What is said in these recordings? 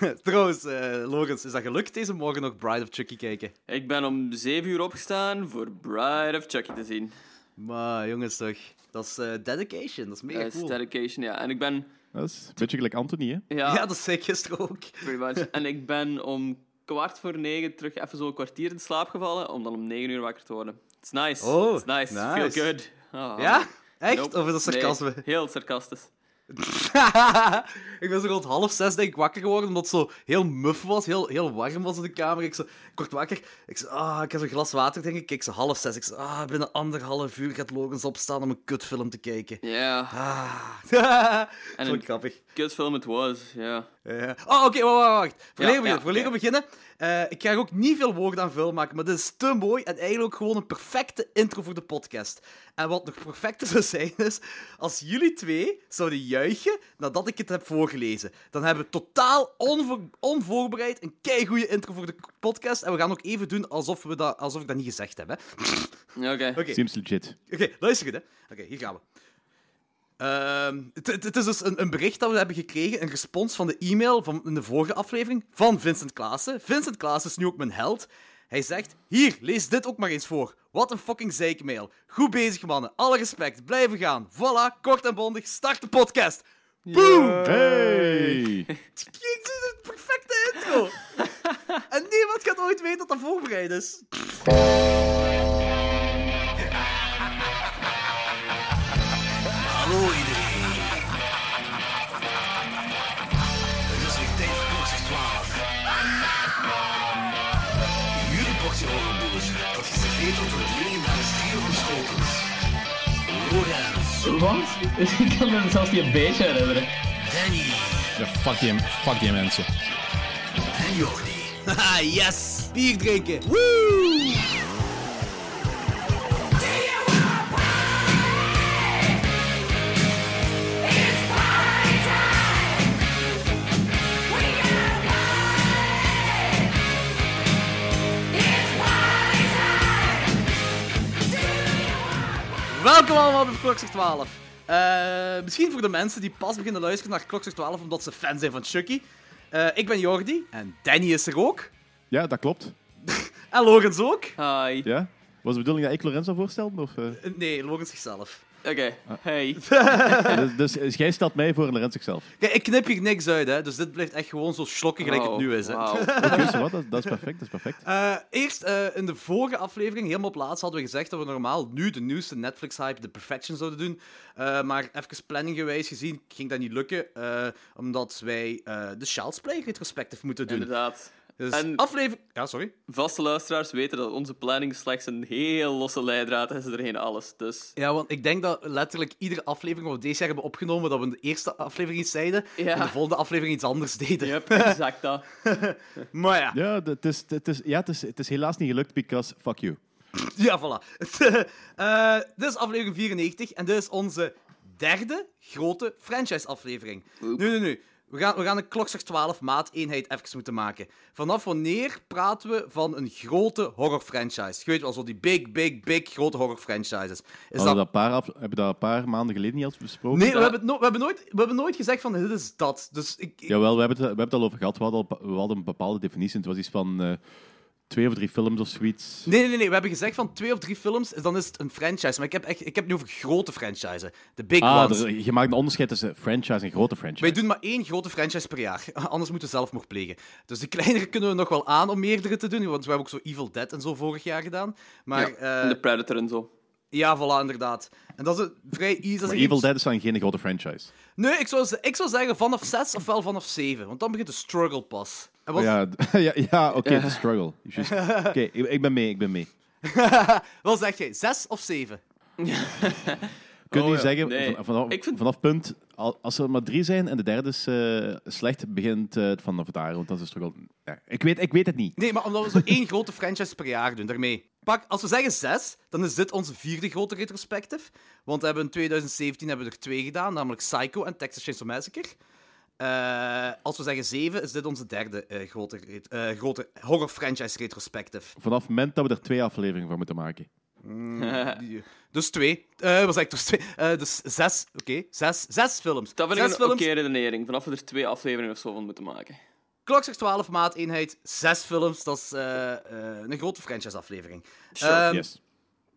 Trouwens, Logans, is dat gelukt deze morgen nog Bride of Chucky kijken? Ik ben om 7 uur opgestaan voor Bride of Chucky te zien. Maar jongens, toch. Dat is eh, dedication. Dat is mega Dat is cool. dedication, ja. En ik ben... Dat is een beetje gelijk Anthony, hè? Ja, Ja, dat zei ik gisteren ook. pretty much. En ik ben om kwart voor negen terug even zo een kwartier in slaap gevallen, om dan om 9 uur wakker te worden. It's nice. Oh, It's nice. nice. Feel good. Ah. Ja? Echt? Nope. Of is dat sarcasme? Nee, heel sarcastisch. Ik ben zo rond half zes denk ik wakker geworden, omdat het zo heel muf was, heel, heel warm was in de kamer. Ik, zo, ik word wakker, ik zo, ah, ik heb zo'n glas water, denk ik. Ik zo half zes, ik zo, ah, binnen anderhalf uur gaat Logans opstaan om een kutfilm te kijken. Ja, Ah. En een- grappig. kutfilm het was, ja. Ja. Oh, oké, wacht, wacht, wacht. Voor Ja, leren beginnen, beginnen. eh, ik ga er ook niet veel woorden aan vuil maken, maar dit is te mooi en eigenlijk ook gewoon een perfecte intro voor de podcast. En wat nog perfecter zou zijn, is als jullie twee zouden juichen nadat ik het heb voorgelezen. Dan hebben we totaal onvoor- onvoorbereid een keigoede intro voor de podcast. En we gaan ook even doen alsof, we dat, alsof ik dat niet gezegd heb. Hè. Ja, Oké. Oké. Seems legit. Oké, luister goed, hè. Oké, hier gaan we. Ehm, het, het- het is dus een, een bericht dat we hebben gekregen, een respons van de e-mail van in de vorige aflevering van Vincent Klaassen. Vincent Klaassen is nu ook mijn held. Hij zegt, hier, lees dit ook maar eens voor. Wat een fucking zeikmail. Goed bezig, mannen. Alle respect. Blijven gaan. Voilà, kort en bondig. Start de podcast. Boom! Hey! Dit is een perfecte intro. en niemand gaat ooit weten dat dat voorbereid is. Wat? Ik kan me zelfs niet een beetje herinneren. Danny Ja, fuck die, fuck die mensen. en Jordi. Haha, yes! Bier drinken. Woo! Welkom allemaal bij Klokslag 12. Eh, misschien voor de mensen die pas beginnen luisteren naar Klokslag 12 omdat ze fan zijn van Chucky. Eh, ik ben Jordi en Danny is er ook. Ja, dat klopt. En Logans ook. Hi. Ja? Was de bedoeling dat ik Lorenzo voorstelde? Of, eh? Nee, Logans zichzelf. Oké. Hey. dus, dus, dus jij stelt mij voor Lorenzo zichzelf. Kijk, ik knip hier niks uit, hè. Dus dit blijft echt gewoon zo slokken gelijk het Oh, nu is, hè. Oké, zo wat, dat, dat is perfect, dat is perfect. Eh, eerst, eh, in de vorige aflevering, helemaal op laatst, hadden we gezegd dat we normaal nu de nieuwste Netflix-hype, The Perfection, zouden doen. Eh, maar even planninggewijs gezien ging dat niet lukken, eh, omdat wij eh, de Child's Play retrospective moeten doen. Inderdaad. Dus En- aflevering... Ja, sorry. Vaste luisteraars weten dat onze planning slechts een heel losse leidraad is erheen alles. Dus Ja, want ik denk dat letterlijk iedere aflevering wat we deze jaar hebben opgenomen, dat we in de eerste aflevering iets zeiden, Ja. en de volgende aflevering iets anders deden. Yep, exact dat. Maar ja. Ja, het is, het is, ja het, is, het is helaas niet gelukt, because fuck you. Ja, voilà. Eh, dit is aflevering 94 en dit is onze derde grote franchise-aflevering. Nu, nu, nu. We gaan, we gaan een klokslag 12 maat-eenheid even moeten maken. Vanaf wanneer praten we van een grote horror-franchise? Je weet wel, zo die big, big, big grote horror-franchises. Is Hadden we dat... dat paar af, hebben we dat een paar maanden geleden niet al besproken? Nee, we hebben, no- we, hebben nooit, we hebben nooit gezegd van dit is dat. Dus ik, ik- Jawel, we hebben, het, we hebben het al over gehad. We hadden, al, we hadden een bepaalde definitie. Het was iets van eh, twee of drie films of zoiets. Nee, nee, nee. We hebben gezegd van twee of drie films, dan is het een franchise. Maar ik heb, echt, ik heb het nu over grote franchises. De big Ah, ones. er- je maakt een onderscheid tussen franchise en grote franchise. Wij doen maar één grote franchise per jaar. Anders moeten we zelfmoord plegen. Dus de kleinere kunnen we nog wel aan om meerdere te doen. Want we hebben ook zo Evil Dead en zo vorig jaar gedaan. Maar Ja, en de Predator en zo. ja voilà, inderdaad. En dat is een vrij easy. Maar Evil Dead is dan geen grote franchise. Nee, ik zou, ik zou zeggen vanaf 6 of wel vanaf 7. Want dan begint de struggle pas. Oh, ja, ja, ja oké, de struggle. Oké, ik, ik ben mee, ik ben mee. wat zeg jij? 6 of 7? Kun je Oh, ja. zeggen, Nee, vanaf, ik vind- vanaf punt, al- als er maar drie zijn en de derde is eh, slecht, begint eh, het vanaf daar, want dat is de struggle. Ja, ik, weet, ik weet het niet. Nee, maar omdat we zo één grote franchise per jaar doen, daarmee. Pak, als we zeggen 6, dan is dit onze vierde grote retrospective. Want we hebben in 2017 hebben we er twee gedaan, namelijk Psycho en Texas Chainsaw Massacre. Eh, als we zeggen 7, is dit onze derde eh, grote, eh, grote horror franchise retrospective. Vanaf het moment dat we er twee afleveringen van moeten maken. Die- Dus twee. Eh ik? Dus twee. Eh, dus zes. Oké, zes, zes films. Dat vind ik zes een oké redenering. Vanaf we er twee afleveringen of zo van moeten maken. Klokslag 12 maateenheid, zes films. Dat is eh, eh, een grote franchise-aflevering. Sure. Ehm, Yes.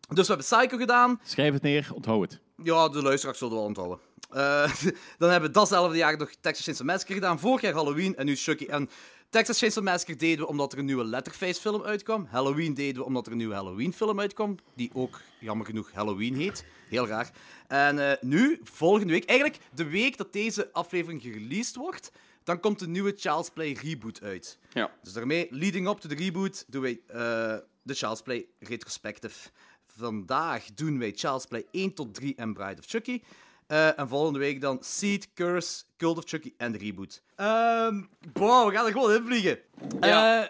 Dus we hebben Psycho gedaan. Schrijf het neer, onthoud het. Ja, de luisteraars zullen wel onthouden. Eh, dan hebben we datzelfde jaar nog Texas Chainsaw Massacre gedaan. Vorig jaar Halloween en nu Chucky. En Texas Chainsaw Massacre deden we omdat er een nieuwe Letterface film uitkwam. Halloween deden we omdat er een nieuwe Halloween film uitkwam. Die ook, jammer genoeg, Halloween heet. Heel raar. En eh, nu, volgende week, eigenlijk de week dat deze aflevering gereleased wordt, dan komt de nieuwe Child's Play reboot uit. Ja. Dus daarmee, leading up to the reboot, doen wij eh, de Child's Play retrospective. Vandaag doen wij Child's Play 1 tot 3 en Bride of Chucky. Eh, en volgende week dan Seed, Curse, Cult of Chucky en de reboot. Ehm wow, we gaan er gewoon in vliegen. Ja. Eh,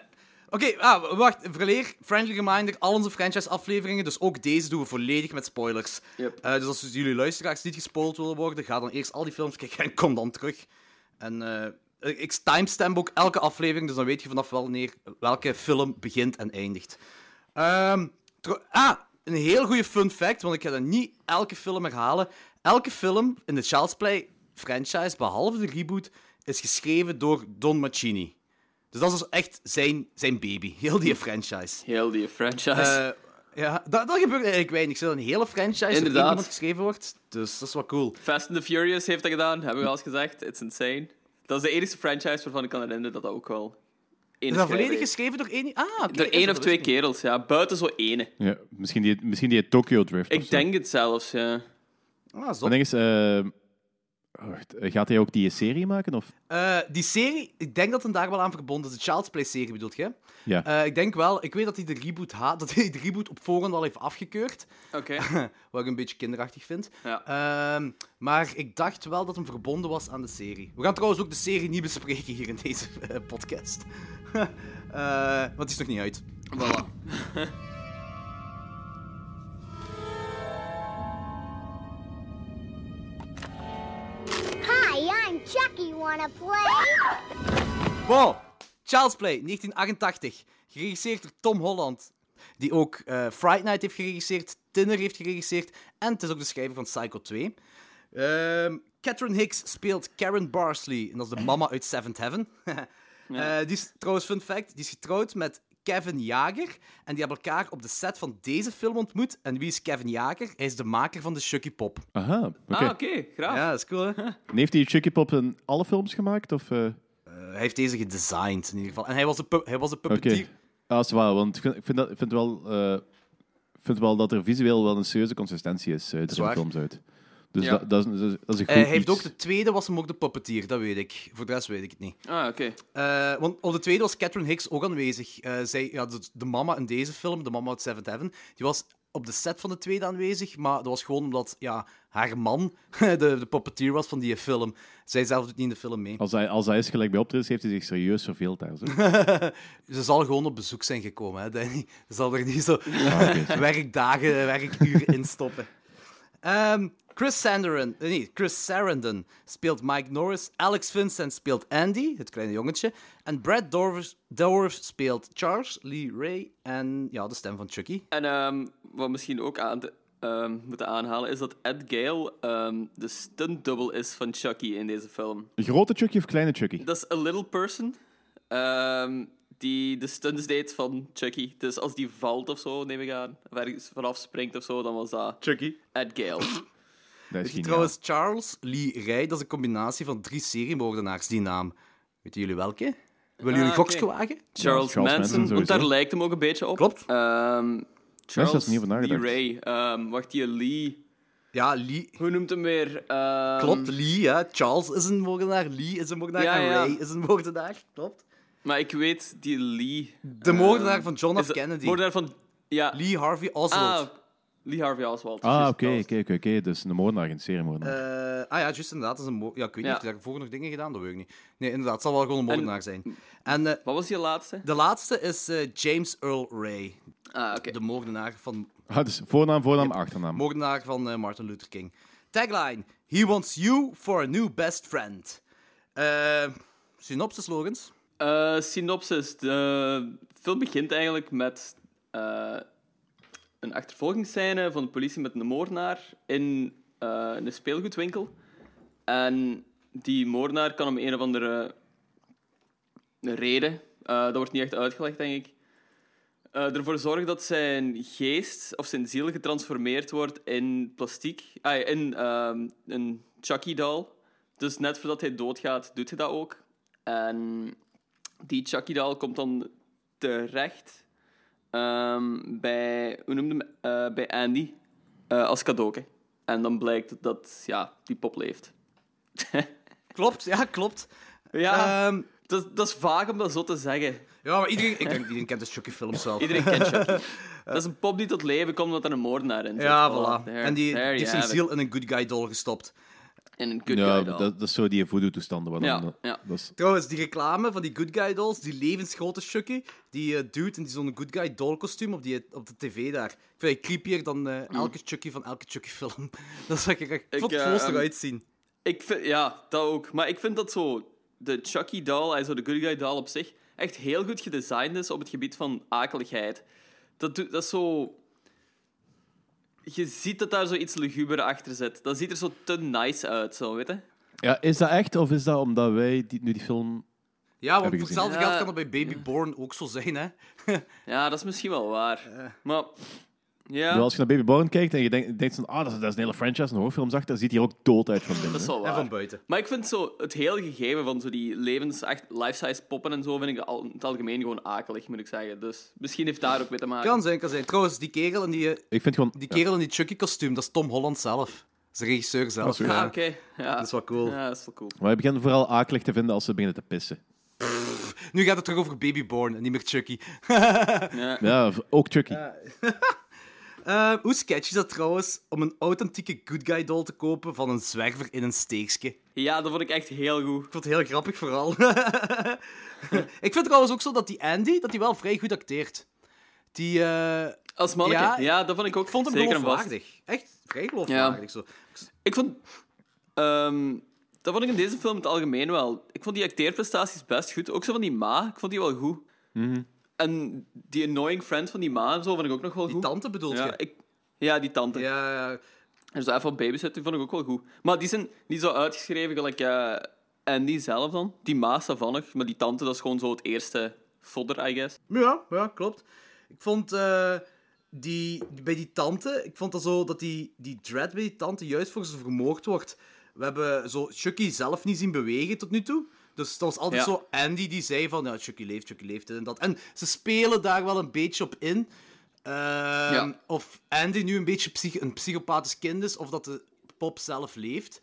Oké, ah, wacht. Verleer, friendly reminder, al onze franchise-afleveringen, dus ook deze, doen we volledig met spoilers. Yep. Eh, dus als jullie luisteraars niet gespoild willen worden, ga dan eerst al die films kijken en kom dan terug. En eh, ik timestamp ook elke aflevering, dus dan weet je vanaf wanneer welke film begint en eindigt. Ehm, tro- ah, een heel goede fun fact, want ik ga dat niet elke film herhalen. Elke film in de Child's Play franchise, behalve de reboot, is geschreven door Don Mancini. Dus dat is dus echt zijn, zijn baby, heel die franchise. Heel die franchise. Eh, ja, dat, dat gebeurt eigenlijk weinig. Zo een hele franchise door Inderdaad. iemand geschreven wordt. Dus dat is wel cool. Fast and the Furious heeft dat gedaan, hebben we al eens gezegd. It's insane. Dat is de enige franchise waarvan ik kan herinneren dat dat ook wel één Is dat volledig heeft. geschreven door één... Ah, oké. Door één of twee kerels, ja. Buiten zo ene. Ja, misschien, die, misschien die Tokyo Drift. of Ik zo. denk het zelfs, ja. Ah, zot. ding is, eh, wacht, eh, gaat hij ook die serie maken? Of? Eh, die serie, ik denk dat het daar wel aan verbonden is. De Child's Play-serie bedoelt je? Ja. Eh, ik denk wel. Ik weet dat hij de reboot, ha dat hij de reboot op voorhand al heeft afgekeurd. Oké. Wat ik een beetje kinderachtig vind. Ja. Ehm, maar ik dacht wel dat hem verbonden was aan de serie. We gaan trouwens ook de serie niet bespreken hier in deze podcast. Eh, want die is nog niet uit. Voilà. Chucky. Wanna play? Bon, Child's Play, 1988. Geregisseerd door Tom Holland. Die ook eh Fright Night heeft geregisseerd, Tinner heeft geregisseerd. En het is ook de schrijver van Psycho 2. Ehm Catherine Hicks speelt Karen Barsley. En dat is de mama uit Seventh Heaven. Eh, die is trouwens, fun fact, die is getrouwd met Kevin Jager. En die hebben elkaar op de set van deze film ontmoet. En wie is Kevin Jager? Hij is de maker van de Chucky Pop. Aha, oké. Ah, oké. Graaf. Ja, dat is cool, hè? En heeft hij Chucky Pop in alle films gemaakt? Of, eh, Eh, hij heeft deze gedesigned, in ieder geval. En hij was de, pu- hij was de Oké. puppeteer. Ah, dat is waar, want ik vind, ik vind, dat, ik vind wel, eh, vind wel dat er visueel wel een serieuze consistentie is uit de films uit. Dus Ja. dat, dat, is, dat is- dat is een goed Eh, hij heeft iets. ook de tweede was hem ook de puppeteer, dat weet ik. Voor de rest weet ik het niet. Ah, oké. Eh, want op de tweede was Catherine Hicks ook aanwezig. Eh, zij, ja, de, de mama in deze film, de mama uit Seventh Heaven, die was op de set van de tweede aanwezig, maar dat was gewoon omdat ja, haar man de, de puppeteer was van die film. Zij zelf doet niet in de film mee. Als hij, als hij is gelijk bij optredens, heeft hij zich serieus verveeld daar. Zo. Ze zal gewoon op bezoek zijn gekomen, hè, Danny. Ze zal er niet zo werkdagen, werkuren in stoppen. Ehm, Chris Sarandon, eh, nee, Chris Sarandon speelt Mike Norris. Alex Vincent speelt Andy, het kleine jongetje. En Brad Dorff, Dorff speelt Charles Lee Ray. En ja, de stem van Chucky. En ehm, wat misschien ook aan te, ehm, moeten aanhalen, is dat Ed Gale ehm, de stunt-double is van Chucky in deze film. Een grote Chucky of kleine Chucky? Dat is a little person ehm, die de stunts deed van Chucky. Dus als die valt of zo, neem ik aan, of ergens vanaf springt of zo, dan was dat Chucky. Ed Gale. Dat is geniaal. Trouwens, Charles Lee Ray, dat is een combinatie van drie seriemoordenaars, die naam. Weten jullie welke? Willen jullie Ah, een oké. wagen? Charles, Charles Manson Manson, want daar lijkt hem ook een beetje op. Klopt. Ehm, Charles niet Lee. Ray. Ehm, wacht, die Lee. Ja, Lee. Hoe noemt hem weer? Ehm, Klopt, Lee, ja. Charles is een moordenaar, Lee is een moordenaar Ja, en ja. Ray is een moordenaar. Klopt. Maar ik weet die Lee. De moordenaar van John F. Kennedy. Moordenaar van. Ja. Lee Harvey Oswald. Ah, Lee Harvey Oswald. Ah, oké, oké, oké. Dus een moordenaar, geen seriemoordenaar. Eh, ah ja, juist inderdaad. Dat is een ja, ik weet niet Ja. of hij daarvoor nog dingen gedaan, dat weet ik niet. Nee, inderdaad, het zal wel gewoon een moordenaar zijn. En eh, Wat was die laatste? de laatste is eh, James Earl Ray, Ah, oké. de moordenaar van, Ah, dus voornaam, voornaam, achternaam. moordenaar van eh, Martin Luther King. Tagline: He wants you for a new best friend. Eh synopsis, Logans. Eh, synopsis. De film begint eigenlijk met eh, een achtervolgingsscène van de politie met een moordenaar in eh, een speelgoedwinkel. En die moordenaar kan hem een of andere reden, eh, dat wordt niet echt uitgelegd, denk ik, eh, ervoor zorgt dat zijn geest of zijn ziel getransformeerd wordt in plastiek, ah, in ehm, een Chucky-doll. Dus net voordat hij doodgaat, doet hij dat ook. En die Chucky-doll komt dan terecht ehm, bij, hoe noemde hem, eh, bij Andy eh, als cadeauke. En dan blijkt dat ja, die pop leeft. Klopt, ja, klopt. Ja, Ehm, dat, dat is vaag om dat zo te zeggen. ja, maar iedereen, ik denk iedereen kent de Chucky-films wel. Iedereen kent Chucky. Dat is een pop die tot leven komt omdat er een moordenaar in zit. Ja, Voilà, voilà. there- en die, heeft zijn ziel in een good guy doll gestopt. In een good ja, guy doll. dat, dat is zo die voodoo-toestanden. waar dan, Ja, ja. Dat is, Trouwens, die reclame van die good guy dolls, die levensgrote Chucky, die eh, dude in die zo'n good guy doll kostuum op, die, op de tv daar. Ik vind het creepier dan eh, elke Chucky van elke Chucky film. dat is ik, ik, ik vond het eh, volst ehm, eruit zien. Ik vind, ja, dat ook. Maar ik vind dat zo... De Chucky doll, also de good guy doll op zich, echt heel goed gedesigned is op het gebied van akeligheid. Dat, doet- dat is zo... Je ziet dat daar zoiets luguber achter zit. Dat ziet er zo te nice uit, zo, weet je? ja, is dat echt of is dat omdat wij die, nu die film... Ja, want voor hetzelfde geld Ja. kan dat bij Baby Born ook zo zijn, hè. Ja, dat is misschien wel waar. Eh. Maar... Ja, Nu, als je naar Baby Born kijkt en je denkt, denkt van, ah, dat is, dat is een hele franchise, een horrorfilm achter, ziet hij er ook dood uit van binnen. dat is wel En van buiten. Maar ik vind zo het hele gegeven van zo die levens, echt life-size poppen en zo, vind ik al, in het algemeen gewoon akelig, moet ik zeggen. Dus misschien heeft daar ook mee te maken. Kan zijn, kan zijn. Trouwens, die kerel in die, Ik vind gewoon... die, ja. kerel in die Chucky-kostuum, dat is Tom Holland zelf. Dat is de regisseur zelf. ja. Ah, oké. Ja. Dat is wel cool. Ja, dat is wel cool. Maar ik begin vooral akelig te vinden als ze beginnen te pissen. Nu gaat het terug over Baby Born en niet meer Chucky. Ja. Ook Chucky. Eh, hoe sketchy is dat trouwens om een authentieke good guy doll te kopen van een zwerver in een steekje? ja, dat vond ik echt heel goed. Ik vond het heel grappig vooral. ik vind trouwens ook zo dat die Andy dat die wel vrij goed acteert. Die, eh, Als manneke, Ja, ja, dat vond ik ook ik vond hem zeker geloofwaardig. Echt vrij geloofwaardig. Zo. Ik vond... ehm, dat vond ik in deze film in het algemeen wel. Ik vond die acteerprestaties best goed. Ook zo van die ma, ik vond die wel goed. En die annoying friend van die ma en zo vond ik ook nog wel Die goed. tante bedoelt ja, je? ik, ja, die tante. Ja, ja. En zo even op babysitten vond ik ook wel goed. Maar die zijn niet zo uitgeschreven gelijk eh Andy zelf dan. Die ma savannig, maar die tante dat is gewoon zo het eerste fodder, I guess. Ja, ja, klopt. Ik vond eh, die, bij die tante, ik vond dat zo dat die, die dread bij die tante juist voor ze vermoord wordt. We hebben zo Chucky zelf niet zien bewegen tot nu toe. Dus dat was altijd Ja. zo Andy die zei van, ja, Chucky leeft, Chucky leeft, dit en dat. En ze spelen daar wel een beetje op in. Ehm, Ja. Of Andy nu een beetje psych- een psychopathisch kind is, of dat de pop zelf leeft.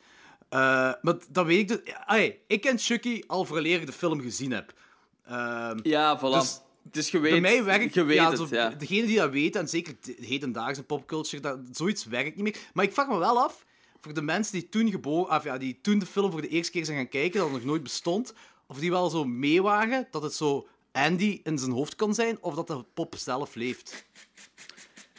Eh, maar dat weet ik dus... Ik ken Chucky al vooraleer ik de film gezien heb. Ehm, Ja, voilà. Dus Dus, je weet, bij mij werkt je weet ja, het, ja. Degene die dat weten, en zeker de hedendaagse popculture, dat, zoiets werkt niet meer. Maar ik vraag me wel af, voor de mensen die toen, geboren, of ja, die toen de film voor de eerste keer zijn gaan kijken, dat het nog nooit bestond, of die wel zo mee waren dat het zo Andy in zijn hoofd kan zijn, of dat de pop zelf leeft.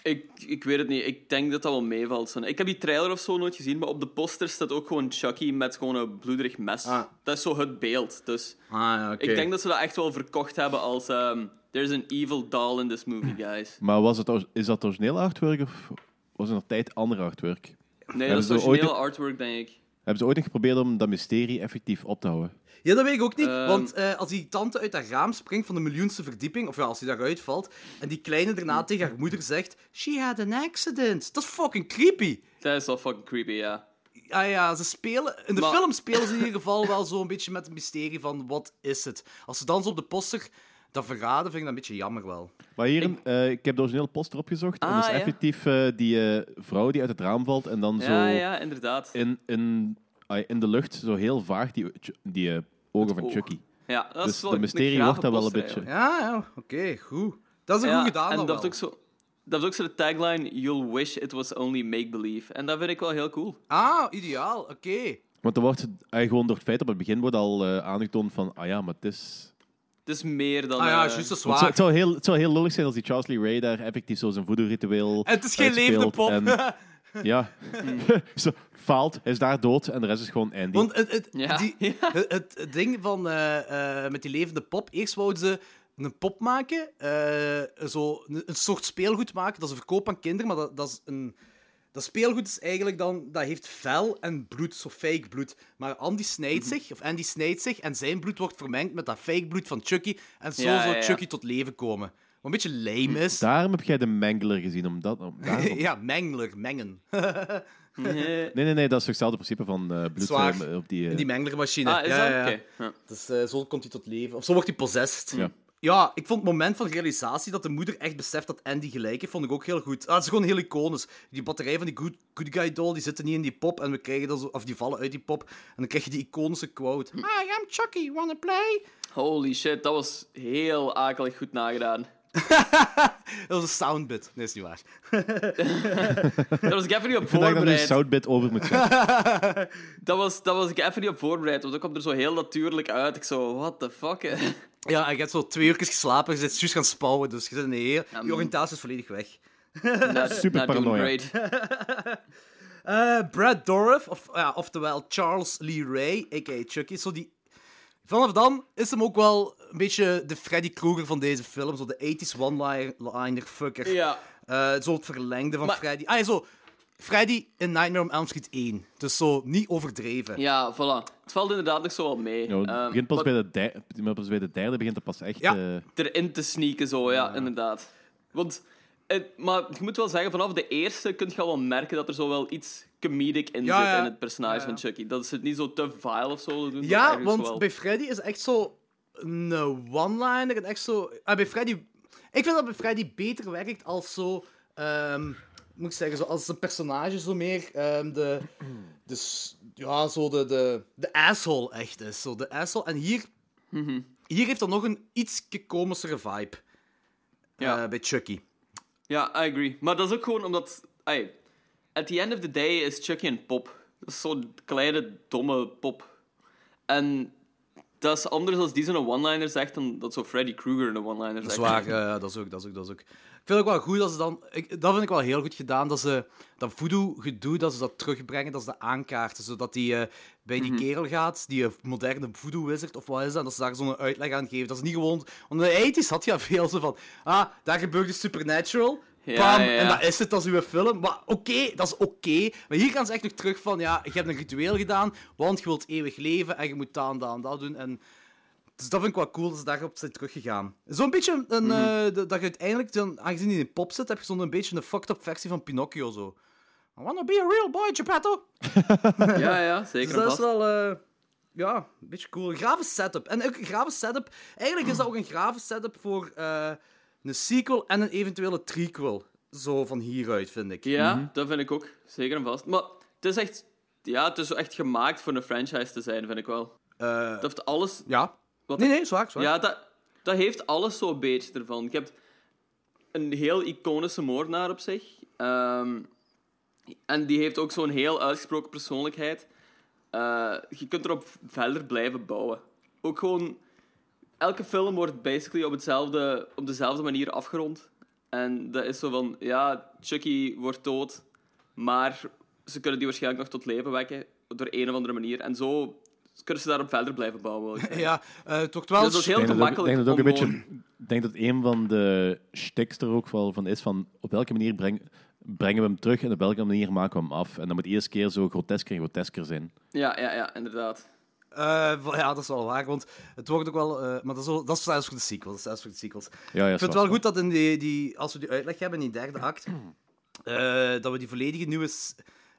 Ik, ik weet het niet. Ik denk dat dat wel meevalt. zo. Ik heb die trailer of zo nooit gezien, maar op de poster staat ook gewoon Chucky met gewoon een bloederig mes. Ah. Dat is zo het beeld. Dus Ah, ja, oké. ik denk dat ze dat echt wel verkocht hebben als... ehm, There's an evil doll in this movie, guys. Maar was het, is dat origineel artwork of was er nog tijd ander artwork? Nee, Ja, dat is zo ooit- artwork, denk ik. Hebben ze ooit nog geprobeerd om dat mysterie effectief op te houden? Ja, dat weet ik ook niet. Ehm. Want eh, als die tante uit dat raam springt van de miljoenste verdieping, of ja, als die daaruit valt, en die kleine daarna tegen haar moeder zegt: She had an accident. Dat is fucking creepy. Dat is wel fucking creepy, ja. Ah ja, ze spelen... In de Maar- film spelen ze in ieder geval wel zo'n beetje met het mysterie van wat is het. Als ze dan zo op de poster dat verraden, vind ik dat een beetje jammer wel. Maar hier, ik, ik heb de originele poster opgezocht. en Ah, dat is ja. effectief eh, die eh, vrouw die uit het raam valt en dan Ja, zo ja, inderdaad. in, in, in de lucht, zo heel vaag, die, die ogen van oog. Chucky. Ja, dat Dus is wel de mysterie wordt daar wel een beetje-. Ja, ja, oké, goed. Dat is een Ja, goed gedaan en dat wel. ook zo... Dat heeft ook zo de tagline, you'll wish it was only make-believe. En dat vind ik wel heel cool. Ah, ideaal, oké. Want er wordt gewoon door het feit op het begin wordt al eh, aangetoond van, ah ja, maar het is... Het is meer dan... Ah ja, eh, juist, dat is Want het, zou, waar. het, zou heel, het zou heel lullig zijn als die Charles Lee Ray daar effectief zo zijn voodoo-ritueel En het is geen levende pop. en- ja, zo faalt, hij is daar dood en de rest is gewoon Andy. Want het, het, Ja. die, het, ding van, eh, eh, met die levende pop, eerst wouden ze een pop maken, eh, zo, een, een soort speelgoed maken, dat ze verkopen aan kinderen, maar dat, dat is een... dat speelgoed is eigenlijk dan, dat heeft vel en bloed, zo fake bloed. Maar Andy snijdt Mhm. zich, of Andy snijdt zich, en zijn bloed wordt vermengd met dat fake bloed van Chucky. En zo Ja, zou ja, ja. Chucky tot leven komen. Wat een beetje lame is. Daarom heb jij de Mangler gezien. Om dat, om, ja, mengler, mengen. Nee, nee, nee, dat is toch hetzelfde principe van eh bloed Zwaar. eh, op die... eh, Die menglermachine. Ah, is ja, dat? ja, ja. Oké. Ja. Dus eh, zo komt hij tot leven. Of zo wordt hij possessed. Ja. Ja, ik vond het moment van realisatie dat de moeder echt beseft dat Andy gelijk heeft, vond ik ook heel goed. Ah, het is gewoon heel iconisch. Die batterij van die good, good guy doll, die zitten niet in die pop en we krijgen dan zo, of die vallen uit die pop. En dan krijg je die iconische quote. Hi, I'm Chucky, wanna play? Holy shit, dat was heel akelig goed nagedaan. Dat was een soundbit. Nee, is niet waar. Daar was ik even niet op Ik dat ik daar nu voorbereid. Soundbit over moet. Dat was, dat was ik even niet op voorbereid, want dat kwam er zo heel natuurlijk uit. Ik zo, what the fuck? Ja, en je hebt zo twee uur geslapen, je zit juist gaan spouwen, dus je zit in een heel... Ja, Je oriëntatie is volledig weg. Not- Super paranoia. Eh, Brad Dourif, of, ja, oftewel Charles Lee Ray, a.k.a. Chucky. Zo die... Vanaf dan is hem ook wel een beetje de Freddy Krueger van deze film. Zo de 80s one-liner fucker. Ja. Eh, zo het verlengde van Maar- Freddy. Ah, ja, zo. Freddy in Nightmare on Elm Street 1. Dus zo niet overdreven. ja, voilà. Het valt inderdaad nog zo wel mee. Ja, het Ehm, begint pas maar bij, de derde, pas bij de derde begint het pas echt... Ja. eh, erin te sneaken, zo, ja, inderdaad. Want, het, maar je moet wel zeggen, vanaf de eerste kun je al wel merken dat er zo wel iets comedic in Ja, zit ja. in het personage Ja, ja. van Chucky. Dat is het niet zo te vile of zo. dat doen ze Ja, want wel. bij Freddy is echt zo een one-liner en echt zo... Ah, bij Freddy... Ik vind dat bij Freddy beter werkt als zo... ehm, moet ik zeggen, zo als een personage zo meer ehm, de... Dus, ja, zo de, de, de asshole echt is. Zo de asshole. En hier... Mhm. Hier heeft dat nog een iets komiscere vibe. Ja. eh, bij Chucky. Ja, I agree. Maar dat is ook gewoon omdat... Ay, at the end of the day is Chucky een pop. Dat zo'n kleine, domme pop. En dat is anders als die zo'n one-liner zegt dan dat zo Freddy Krueger een one-liner Dat zegt. is waar, ja, dat is ook, dat is ook, dat is ook. Ik vind ook wel goed dat ze dan... Ik, dat vind ik wel heel goed gedaan, dat ze dat voodoo-gedoe, dat ze dat terugbrengen, dat ze dat aankaarten, zodat die eh, bij die kerel gaat, die eh, moderne voodoo-wizard, of wat is dat, dat ze daar zo'n uitleg aan geven. Dat is niet gewoon... Want in de 80s had je veel zo van, ah, daar gebeurt de supernatural, Ja, bam, ja, ja. en dat is het, dat is uw film. Maar oké, dat is oké. Maar hier gaan ze echt nog terug van, ja, je hebt een ritueel gedaan, want je wilt eeuwig leven, en je moet dat en dat en dat doen, en... Dus dat vind ik wel cool dat ze daarop zijn teruggegaan. Zo'n beetje een, Mhm. eh, dat dat je uiteindelijk, dan, aangezien hij in een pop zit, heb je zo'n een beetje een fucked up versie van Pinocchio zo. I wanna be a real boy, Geppetto. Ja, ja, Dus zeker. en dat is wel, eh, ja, een beetje cool. Een grave setup. En ook een grave setup, eigenlijk is dat ook een grave setup voor eh, een sequel en een eventuele trequel. Zo van hieruit, vind ik. Ja, dat vind ik ook. Zeker en vast. Maar het is echt... Ja, het is zo echt gemaakt voor een franchise te zijn, vind ik wel. Eh, Dat heeft alles... ja. Wat? Nee, nee, zwaar, zwaar. Ja, dat, dat heeft alles zo'n beetje ervan. Je hebt een heel iconische moordenaar op zich. Ehm, en die heeft ook zo'n heel uitgesproken persoonlijkheid. Eh, je kunt erop verder blijven bouwen. Ook gewoon... Elke film wordt basically op, hetzelfde, op dezelfde manier afgerond. En dat is zo van... Ja, Chucky wordt dood. Maar ze kunnen die waarschijnlijk nog tot leven wekken. Door een of andere manier. En zo kunnen ze daarop verder blijven bouwen. Ja, eh, het wordt wel... Dus dat is heel gemakkelijk. Ik denk dat ook een om beetje. denk dat een van de shticks er ook wel van is van op welke manier breng, brengen we hem terug en op welke manier maken we hem af. En dat moet eerst keer zo grotesker en grotesker zijn. Ja, ja, ja, inderdaad. Eh, ja, dat is wel waar, want het wordt ook wel... eh, maar dat is, wel- dat is zelfs voor de sequels. Dat is zelfs voor de sequels. Ja, ja, Ik vind het wel goed dat in die, die, als we die uitleg hebben in die derde act, eh, dat we die volledige nieuwe...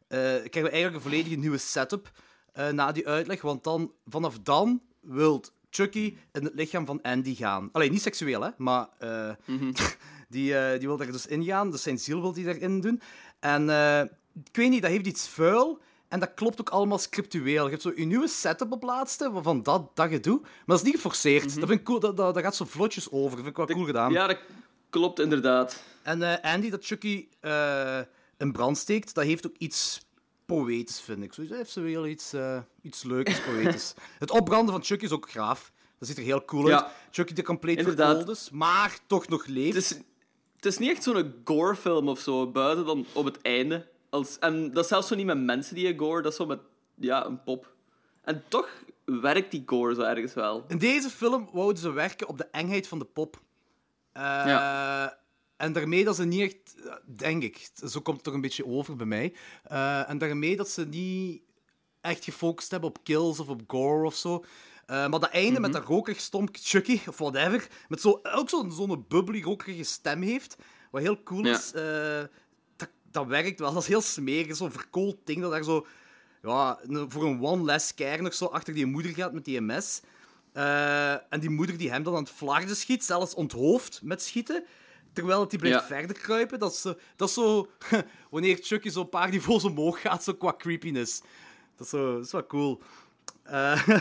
eh, krijgen we eigenlijk een volledige nieuwe setup eh, na die uitleg, want dan, vanaf dan wil Chucky in het lichaam van Andy gaan. Alleen niet seksueel, hè, maar eh, die, eh, die wil daar dus in gaan, dus zijn ziel wil hij daarin doen. En ik weet niet, dat heeft iets vuil. En dat klopt ook allemaal scriptueel. Je hebt zo je nieuwe setup op laatste, van dat, dat gedoe. Maar dat is niet geforceerd. Dat vind ik cool. Dat, dat, dat gaat zo vlotjes over. Dat vind ik wel cool gedaan. Ja, dat klopt inderdaad. En Andy, dat Chucky in brand steekt, dat heeft ook iets poëtisch, vind ik. Zo, heeft zo heel iets, eh, iets leuks, poëtisch. het opbranden van Chucky is ook graaf. Dat ziet er heel cool Ja. uit. Chucky die compleet verkoold is, maar toch nog leeft. Het is, het is niet echt zo'n gore-film of zo, buiten dan op het einde. Als, en dat is zelfs zo niet met mensen die je gore, dat is zo met ja, een pop. En toch werkt die gore zo ergens wel. In deze film wouden ze werken op de engheid van de pop. Eh, Ja. En daarmee dat ze niet echt, denk ik, zo komt het toch een beetje over bij mij. eh, en daarmee dat ze niet echt gefocust hebben op kills of op gore of zo. Eh, maar dat einde met dat rokerig stomp Chucky, of whatever, met zo, ook zo'n zo'n bubbly, rokerige stem heeft, wat heel cool Ja. is, eh, dat, dat werkt wel. Dat is heel smerig, zo'n verkoold ding dat daar zo, ja, voor een one less care nog zo achter die moeder gaat met die MS. Eh, en die moeder die hem dan aan het flarden schiet, zelfs onthoofd met schieten. Terwijl het die blijft Ja. verder kruipen. Dat is, zo- dat is zo... wanneer Chucky zo'n paar niveaus omhoog gaat, zo qua creepiness. Dat is, zo, dat is wel cool. Eh,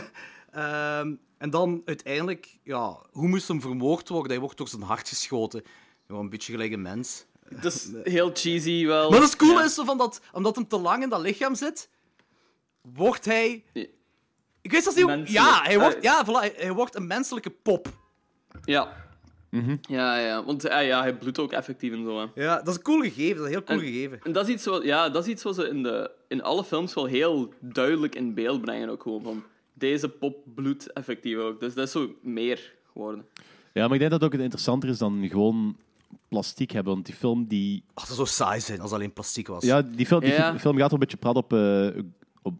ehm, en dan uiteindelijk... Ja, hoe moest hem vermoord worden? Hij wordt door zijn hart geschoten. Ja, een beetje gelijk een mens. Dat is heel cheesy wel. Maar dat is cool Ja. is, zo van dat, omdat hem te lang in dat lichaam zit, wordt hij... Ik niet hoe... Menselijk. Ja, hij wordt, Eh. ja voilà, hij, hij wordt een menselijke pop. Ja. Ja, ja. Want eh, ja, hij bloedt ook effectief en zo. Hè. Ja, dat is een cool gegeven. Dat is een heel cool En- gegeven. En dat is iets wat, ja, dat is iets wat ze in, de, in alle films wel heel duidelijk in beeld brengen. Ook gewoon van deze pop bloedt effectief ook. Dus dat is zo meer geworden. Ja, maar ik denk dat het ook interessanter is dan gewoon plastiek hebben. Want die film, die, Ach, dat zou saai zijn als alleen plastiek was. ja, die, film, die Ja. film gaat wel een beetje praten op, eh, op,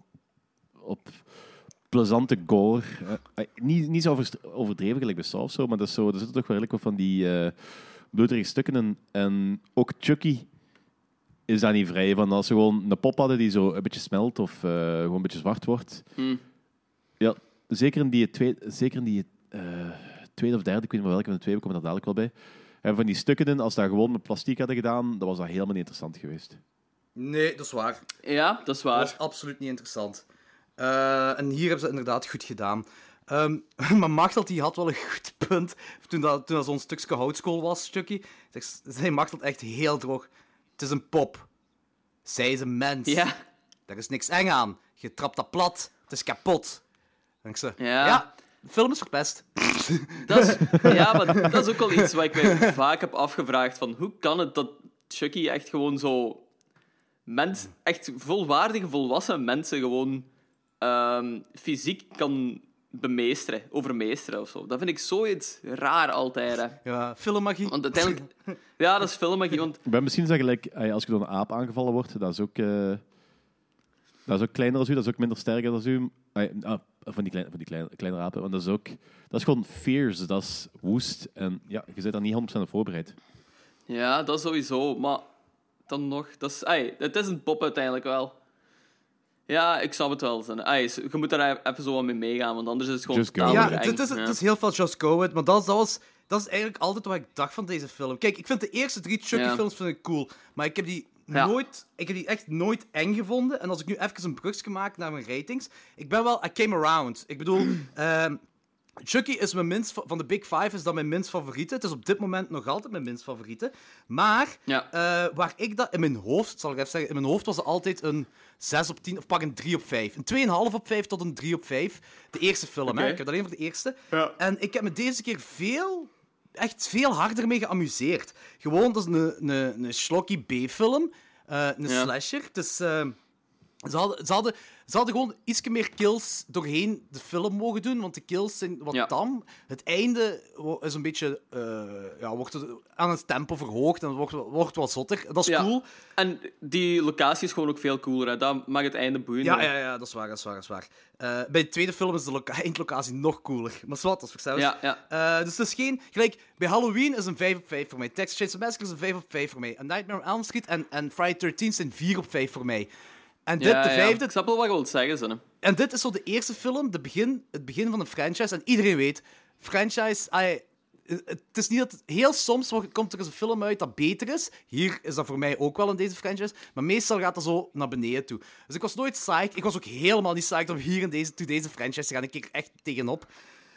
op plezante gore. Eh, eh, niet, niet zo overdreven gelijk bij Saw of zo, maar dat is zo, er zitten toch wel redelijk wat van die eh bloederige stukken in. En ook Chucky is daar niet vrij van. Als ze gewoon een pop hadden die zo een beetje smelt of eh, gewoon een beetje zwart wordt. Hmm. Ja, zeker in die, tweede, zeker in die eh, tweede of derde, ik weet niet meer welke van de twee, we komen daar dadelijk wel bij. En van die stukken in, als dat gewoon met plastiek hadden gedaan, dan was dat helemaal niet interessant geweest. Nee, dat is waar. Ja, dat is Dat waar. was absoluut niet interessant. Eh, en hier hebben ze het inderdaad goed gedaan. Ehm, maar Machtel die had wel een goed punt. Toen dat, toen dat zo'n stukje houtskool was, Chucky, zegt- zei Machtel echt heel droog. Het is een pop. Zij is een mens. Ja. Daar is niks eng aan. Je trapt dat plat. Het is kapot. En ik zei, Ja. ja, de film is verpest. Dat is, ja, maar dat is ook wel iets wat ik me vaak heb afgevraagd. Van hoe kan het dat Chucky echt gewoon zo... Mens, echt volwaardige, volwassen mensen gewoon ehm, fysiek kan bemeesteren, overmeesteren of zo. Dat vind ik zoiets raar altijd. Hè. Ja, filmmagie. Want uiteindelijk... Ja, dat is filmmagie, want... Ik ben misschien zeggen, gelijk, als je door een aap aangevallen wordt, dat is ook, eh, dat is ook kleiner als u, dat is ook minder sterker dan u. Ah, van die, kleine, van die kleine, kleine apen, want dat is ook... Dat is gewoon fierce, dat is woest. En ja, je bent daar niet 100% op voorbereid. Ja, dat sowieso. Maar dan nog... Dat is, ai, het is een pop uiteindelijk wel. Ja, ik snap het wel. Ai, je moet daar even zo wat mee meegaan, want anders is het gewoon Just go. totaal Ja, het is, het is heel veel Just Go It, maar dat, is- dat, was, dat is eigenlijk altijd wat ik dacht van deze film. Kijk, ik vind de eerste drie Chucky-films vind ik cool, maar ik heb die Ja. nooit, ik heb die echt nooit eng gevonden. En als ik nu even een brugje maak naar mijn ratings, ik ben wel, I came around. Ik bedoel, ehm, Chucky is mijn minst, van de Big Five is dat mijn minst favoriete. Het is op dit moment nog altijd mijn minst favoriete. Maar Ja. eh, waar ik dat in mijn hoofd, zal ik even zeggen, in mijn hoofd was het altijd een 6 op 10 of pak een 3 op 5. Een 2,5 op 5 tot een 3 op 5. De eerste film, hè? Ik heb het alleen voor de eerste. Ja. En ik heb me deze keer veel, echt veel harder mee geamuseerd. Gewoon, dat is een, een, een schlocky B-film, eh, een Ja. slasher. Dus, eh, ze, hadden, ze, hadden, ze hadden gewoon iets meer kills doorheen de film mogen doen, want de kills zijn wat Ja. tam. Het einde is een beetje, eh, ja, wordt het aan het tempo verhoogd en wordt, wordt wat zotter. Dat is Ja. cool. En die locatie is gewoon ook veel cooler. Hè. Dat maakt het einde boeiender. Ja, ja, ja, dat is waar, dat is waar, dat is waar. Eh, bij de tweede film is de loca eindlocatie nog cooler. Maar zwart, dat is voor Ja, ja. Eh, dus het is geen... Gelijk, bij Halloween is een 5 op 5 voor mij. Texas Chainsaw Massacre is een 5 op 5 voor mij. En Nightmare on Elm Street en, en Friday 13 zijn 4 op 5 voor mij. En dit, Ja, de ja. vijfde... Ik snap wel wat je wilt zeggen. En dit is zo de eerste film, de begin, het begin van een franchise. En iedereen weet, franchise... het is niet dat... Heel soms komt er eens een film uit dat beter is. Hier is dat voor mij ook wel in deze franchise. Maar meestal gaat dat zo naar beneden toe. Dus ik was nooit psyched. Ik was ook helemaal niet psyched om hier in deze, to deze franchise te gaan. Ik keek echt tegenop.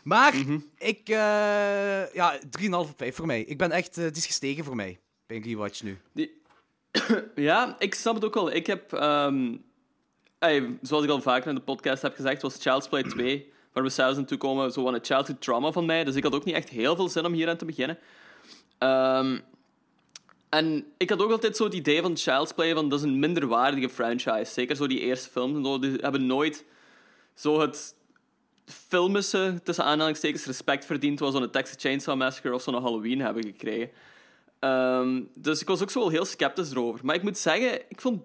Maar ik... eh ja, 3,5 op 5 voor mij. Ik ben echt... eh, het is gestegen voor mij. Bij een rewatch nu. Die... ja, ik snap het ook wel. Ik heb, ehm, zoals ik al vaker in de podcast heb gezegd, was Child's Play 2, waar we zelfs naartoe komen, zo een childhood trauma van mij. Dus ik had ook niet echt heel veel zin om hier aan te beginnen. Ehm, en ik had ook altijd zo het idee van Child's Play, van dat is een minderwaardige franchise. Zeker zo die eerste films die hebben nooit zo het filmische, tussen aanhalingstekens, respect verdiend, wat zo'n Texas Chainsaw Massacre of zo'n Halloween hebben gekregen. Ehm, dus ik was ook zo wel heel sceptisch erover. Maar ik moet zeggen, ik vond...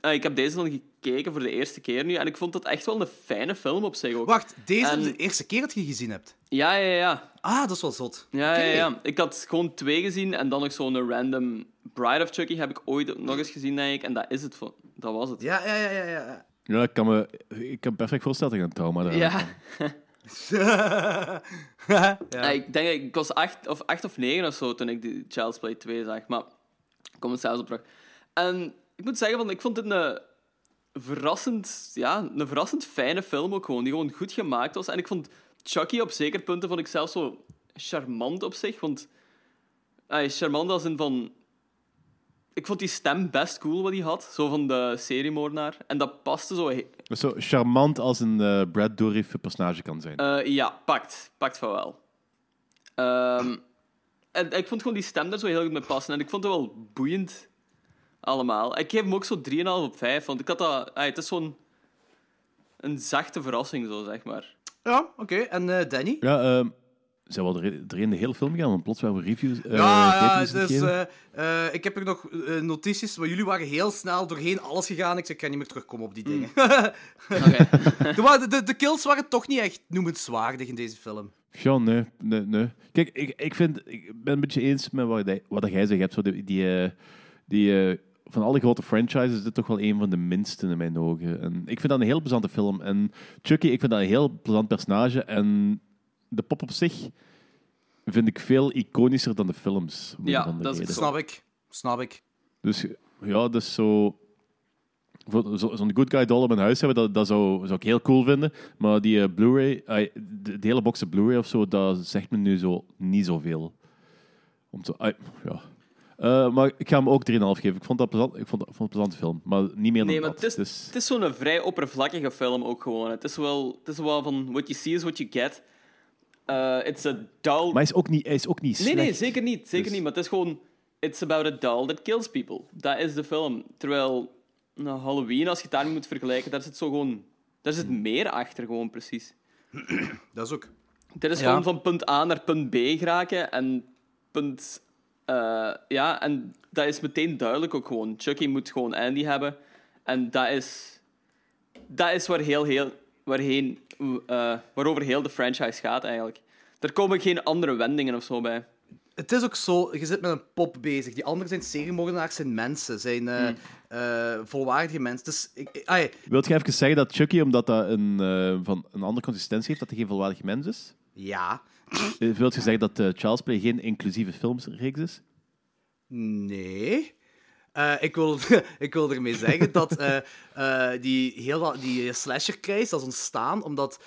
eh, ik heb deze dan gekeken voor de eerste keer nu. En ik vond het echt wel een fijne film op zich ook. Wacht, deze En- de eerste keer dat je gezien hebt? Ja, ja, ja. Ah, dat is wel zot. Ja, ja, ja. Ik had gewoon twee gezien en dan nog zo'n random Bride of Chucky heb ik ooit nog eens gezien, denk ik. En dat is het. Dat was het. Ja, ja, ja, ja. ja. Ja, ik kan me, ik kan perfect voorstellen dat ik een trauma daar Ja. Ja, ik denk, ik was acht of, acht of negen of zo toen ik die Child's Play 2 zag. Maar ik kom er zelfs op. En ik moet zeggen, van, ik vond het een verrassend, ja, een verrassend fijne film ook gewoon. Die gewoon goed gemaakt was. En ik vond Chucky op zeker punten vond ik zelfs zo charmant op zich. Want hij is charmant als in van... Ik vond die stem best cool wat hij had. Zo van de seriemoordenaar. En dat paste zo... Zo charmant als een eh, Brad Dourif personage kan zijn. Eh, ja, pakt. Pakt van wel. Ehm, en ik vond gewoon die stem daar zo heel goed mee passen. En ik vond het wel boeiend. Allemaal. Ik geef hem ook zo 3,5 op 5. Want ik had dat... ah, het is zo'n... Een zachte verrassing, zo, zeg maar. Ja, oké. En eh, Danny? Ja, zijn we al er- erin de hele film gegaan? Want plots waren we reviews. eh, ja, ja, dus eh, eh, ik heb er nog notities, maar jullie waren heel snel doorheen alles gegaan. Ik zei, ik kan niet meer terugkomen op die dingen. Oké. de, de, de kills waren toch niet echt noemenswaardig in deze film. Ja, nee, nee, nee. Kijk, ik, ik, vind, ik ben een beetje eens met wat, jij- wat jij zegt. Hebt zo die, die, die van alle grote franchises is dit toch wel een van de minste in mijn ogen. En ik vind dat een heel plezante film. En Chucky, ik vind dat een heel plezant personage. En de pop op zich vind ik veel iconischer dan de films. Ja, dat reden. Snap ik. Snap ik. Dus ja, dus zo... voor zo- Zo'n Good Guy doll in mijn huis hebben, dat, dat zou, zou ik heel cool vinden. Maar die eh, Blu-ray, ai, de, de hele box Blu-ray of zo, dat zegt me nu zo niet zoveel. Om te, ja. Eh, maar ik ga hem ook 3,5 geven. Ik vond dat plezant, ik vond, dat- vond het een plezante film, maar niet meer dan Nee, maar dat. het is, Dus- het is zo'n vrij oppervlakkige film ook gewoon. Het is wel, het is wel van... What you see is what you get. Eh, it's a dull... maar hij is ook niet, is ook niet Nee, slecht. nee, zeker niet. Zeker Dus- niet. Maar het is gewoon... It's about a doll that kills people. Dat is de film. Terwijl nou, Halloween, als je het daarmee moet vergelijken, daar zit zo gewoon... Daar zit meer achter, gewoon precies. Dat is ook. Dit is Ja. gewoon van punt A naar punt B geraken. En punt... eh, ja, en dat is meteen duidelijk ook gewoon. Chucky moet gewoon Andy hebben. En dat is... Dat is waar heel, heel, waarheen, eh, waarover heel de franchise gaat, eigenlijk. Er komen geen andere wendingen of zo bij. Het is ook zo, je zit met een pop bezig. Die anderen zijn seriemoordenaars, zijn mensen, zijn eh, Hmm. eh, volwaardige mensen. Dus, ik, ik- ai, Wilt je even zeggen dat Chucky, omdat dat een, eh, van een andere consistentie heeft, dat hij geen volwaardig mens is? ja, Wilt je zeggen dat Child's Play geen inclusieve filmreeks is? nee. Eh, ik, wil, ik wil ermee zeggen dat eh, eh, die, heel, die slasher-craze dat is ontstaan omdat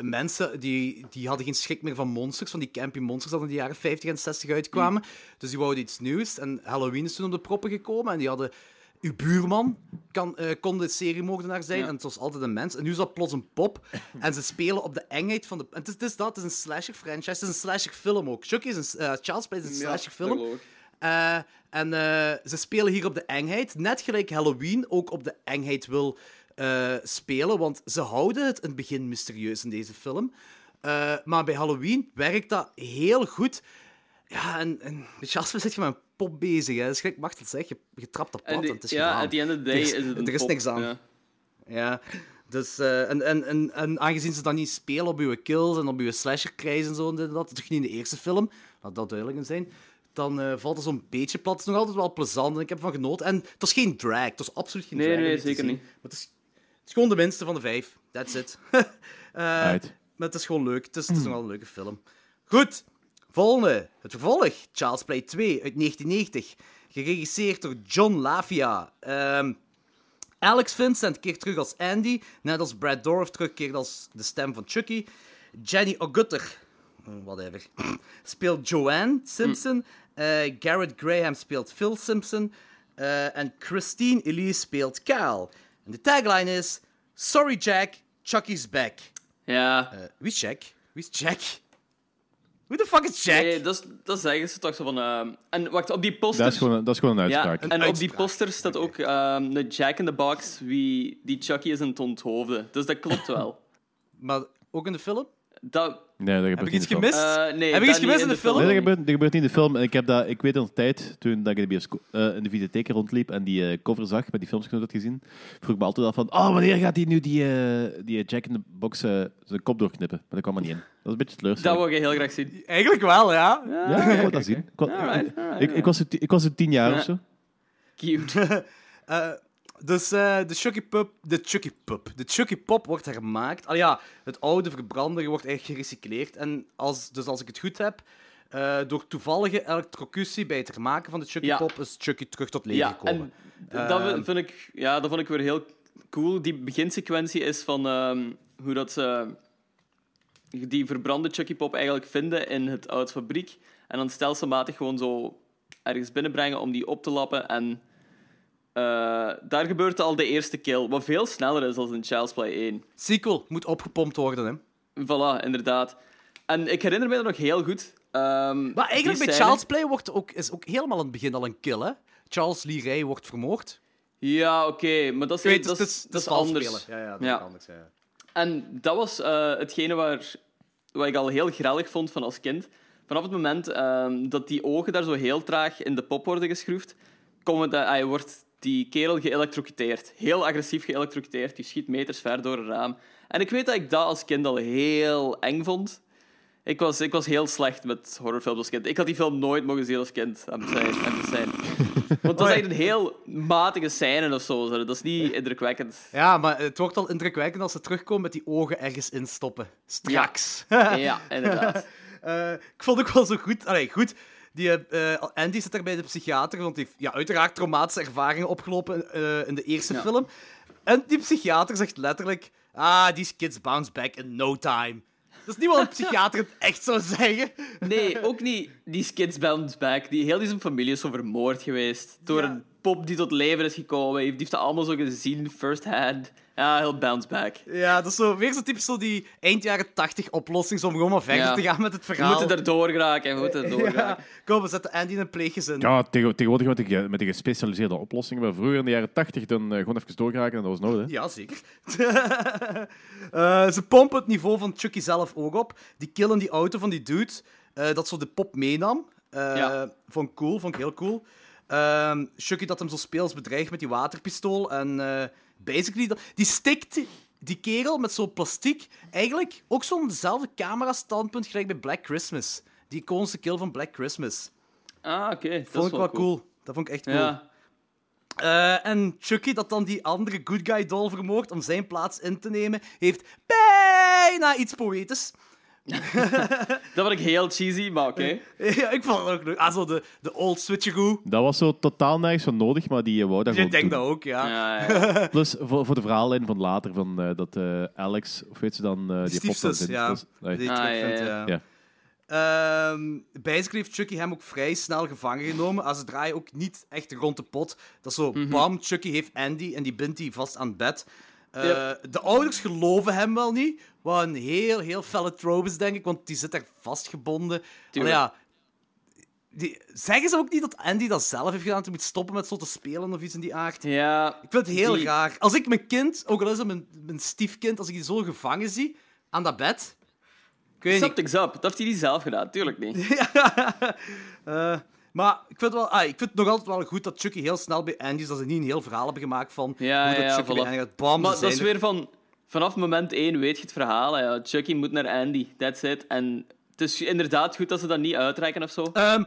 mensen die, die hadden geen schrik meer van monsters, van die campy monsters dat in de jaren 50 en 60 uitkwamen. Dus die wouden iets nieuws. En Halloween is toen op de proppen gekomen en die hadden... Uw buurman kan, kon de seriemoordenaar zijn Ja. en het was altijd een mens. En nu is dat plots een pop. En ze spelen op de engheid van de... En het is, het is dat, het is een slasher-franchise. Het is een slasher-film ook. Chucky is een... Child's Play is een slasher-film. dat geloof Eh, en eh, ze spelen hier op de engheid. Net gelijk Halloween ook op de engheid wil eh, spelen. Want ze houden het in het begin mysterieus in deze film. Maar bij Halloween werkt dat heel goed. Ja, en, en bij Jasper zit je met een pop bezig. Hè. Dat is gelijk Machtel zegt. Je, je trapt op pad En het is ja, at the end of the day is- is het een er is pop, niks aan. ja. Ja, dus, en, en, en, en aangezien ze dan niet spelen op uw kills en op uw slasher-krijs en zo, en dat, toch niet in de eerste film, laat dat duidelijk zijn, dan eh, valt het zo'n beetje plat. Het is nog altijd wel plezant en ik heb ervan genoten. En het was geen drag, het was absoluut geen Nee, drag. nee, te zeker niet. Maar het, is, het is gewoon de minste van de vijf. That's it. Eh, Right. maar het is gewoon leuk. Het is, het is nog wel een leuke film. Goed, volgende. Het vervolg. Child's Play 2 uit 1990. Geregisseerd door John Lavia. Ehm, Alex Vincent keert terug als Andy, net als Brad Dourif terugkeert als de stem van Chucky. Jenny O'Gutter, whatever, speelt Joanne Simpson. Garrett Graham speelt Phil Simpson. Eh, en Christine Elise speelt Cal. En de tagline is: Sorry Jack, Chucky's back. Ja. Eh, wie is Jack? Wie is Jack? Who the fuck is Jack? Nee, dat, is- dat zeggen ze toch zo van... ehm, en wacht, op die poster... Dat is gewoon, een- dat is gewoon een ja, uitspraak. en op die poster staat ook ehm een Jack in the Box wie die Chucky is in het onthoofden. Dus dat klopt wel. Maar ook in de film? Dat, Nee, dat gebeurt Heb ik iets gemist? eh, nee, Heb ik dat iets gemist in de film? Nee, dat gebeurt, dat gebeurt niet in de film. En ik, heb dat, ik weet de tijd, toen dat ik in de, biosco- eh, in de videotheek rondliep en die eh, cover zag, met die films had gezien, vroeg ik me altijd af van, oh, wanneer gaat hij nu die, eh, die Jack in the Box zijn kop doorknippen? Maar dat kwam er niet in. Dat is een beetje dat teleurstellend. wil je heel graag zien. Eigenlijk wel, ja. Ja, ik wou dat zien. Ik, was, ik was tien jaar Ja. of zo. Cute. Eh, dus eh, de Chucky Pup, de Chucky Pup, de Chucky Pop wordt hermaakt. Al ja, het oude verbrandere wordt eigenlijk gerecycleerd. En als, dus als ik het goed heb, eh, door toevallige elektrocutie bij het hermaken van de Chucky Ja. Pop is Chucky terug tot leven Ja, gekomen. en dat Ehm. vind ik, ja, dat vond ik weer heel cool. Die beginsequentie is van ehm, hoe dat ze die verbrande Chucky Pop eigenlijk vinden in het oud fabriek. En dan stelselmatig gewoon zo ergens binnenbrengen om die op te lappen. En eh, daar gebeurt al de eerste kill, wat veel sneller is dan in Child's Play 1. Sequel moet opgepompt worden, hè. Voilà, inderdaad. En ik herinner me dat nog heel goed. Ehm, Maar eigenlijk bij scène- Child's Play wordt ook, is ook helemaal aan het begin al een kill, hè. Charles Lee Ray wordt vermoord. Ja, oké, maar dat is, weet, dat is, dat is anders. Ja, ja, dat Ja. is anders, ja. En dat was eh, hetgene waar, wat ik al heel grellig vond van als kind. Vanaf het moment ehm, dat die ogen daar zo heel traag in de pop worden geschroefd, komt het, eh, wordt die kerel geëlectrocuteerd. Heel agressief geëlectrocuteerd. Die schiet meters ver door een raam. En ik weet dat ik dat als kind al heel eng vond. Ik was, ik was heel slecht met horrorfilms als kind. Ik had die film nooit mogen zien als kind. aan het zijn, aan zijn. Want dat is echt een heel matige scène of zo. zo. Dat is niet indrukwekkend. Ja, maar het wordt al indrukwekkend als ze terugkomen met die ogen ergens instoppen. Straks. Ja, inderdaad. Eh, ik vond ook wel zo goed. Allee, goed. Die, eh, Andy zit daar bij de psychiater, want die heeft ja, uiteraard traumatische ervaringen opgelopen eh, in de eerste Ja. film. En die psychiater zegt letterlijk: Ah, these kids bounce back in no time. Dat is niet wat een psychiater het echt zou zeggen. Nee, ook niet die Kids Bounce Back. Die, heel die zijn familie is zo vermoord geweest. Door Ja. een pop die tot leven is gekomen. Die heeft dat allemaal zo gezien, first hand. Ja, heel bounce back. Ja, dat is zo, weer zo typisch zo die eind jaren 80 oplossing om gewoon maar verder Ja. te gaan met het We verhaal. moeten erdoor geraken. We moeten erdoor ja. geraken. Kom, we zetten Andy in een pleeggezin. Ja, tegen- tegenwoordig met de, met de gespecialiseerde oplossingen. Maar vroeger in de jaren tachtig dan eh, gewoon even doorgeraken en dat was nodig. hè. Ja, zeker. Eh, ze pompen het niveau van Chucky zelf ook op. Die killen die auto van die dude, eh, dat zo de pop meenam. Eh Ja. Vond ik cool, vond ik heel cool. Ehm Chucky dat hem zo speels bedreigt met die waterpistool. En eh, basically, dat, die stikt die kerel met zo'n plastiek. Eigenlijk ook zo'n dezelfde camera-standpunt gelijk bij Black Christmas. Die iconische kill van Black Christmas. Ah, oké. dat Vond ik wel cool. Dat vond ik echt cool. Ja. Eh, en Chucky, dat dan die andere good guy doll vermoordt om zijn plaats in te nemen, heeft bijna iets poëtisch. Dat vond ik heel cheesy, maar oké. ja, ik vond het ook leuk. Ah, zo de, de old switcheroo. Dat was zo totaal nergens van nodig, maar die eh, wou dat Je gewoon denkt dat ook, ja. Ja, ja. Plus voor, voor de verhaallijn van later, van, eh, dat eh, Alex, of weet ze dan, eh, die pop Stiefzus, dan ja. Dus- nee. Die Ah, terug ja, vindt, ja. ja. Ja. Ehm, basically heeft Chucky hem ook vrij snel gevangen genomen. Als ze draaien ook niet echt rond de pot. Dat is zo, Mhm. bam, Chucky heeft Andy en die bindt die vast aan het bed. Eh, Yep. De ouders geloven hem wel niet. Wat een heel, heel felle trope is, denk ik, want die zit daar vastgebonden. Ja, die, zeggen ze ook niet dat Andy dat zelf heeft gedaan, dat hij moet stoppen met zo te spelen of iets in die aard? ja. Ik vind het heel Die- raar. Als ik mijn kind, ook al is het mijn, mijn stiefkind, als ik die zo gevangen zie aan dat bed. Ik weet niet. Something's up. Dat heeft hij niet zelf gedaan, tuurlijk niet. Eh, maar ik vind, wel, ah, ik vind het nog altijd wel goed dat Chucky heel snel bij Andy is. Dat ze niet een heel verhaal hebben gemaakt van Ja, hoe dat ja, Chucky voilà. bij Andy gaat. Bam, Maar dat is er. weer van... Vanaf moment 1 weet je het verhaal. Ja. Chucky moet naar Andy. That's it. En het is inderdaad goed dat ze dat niet uitreiken of zo. Ehm,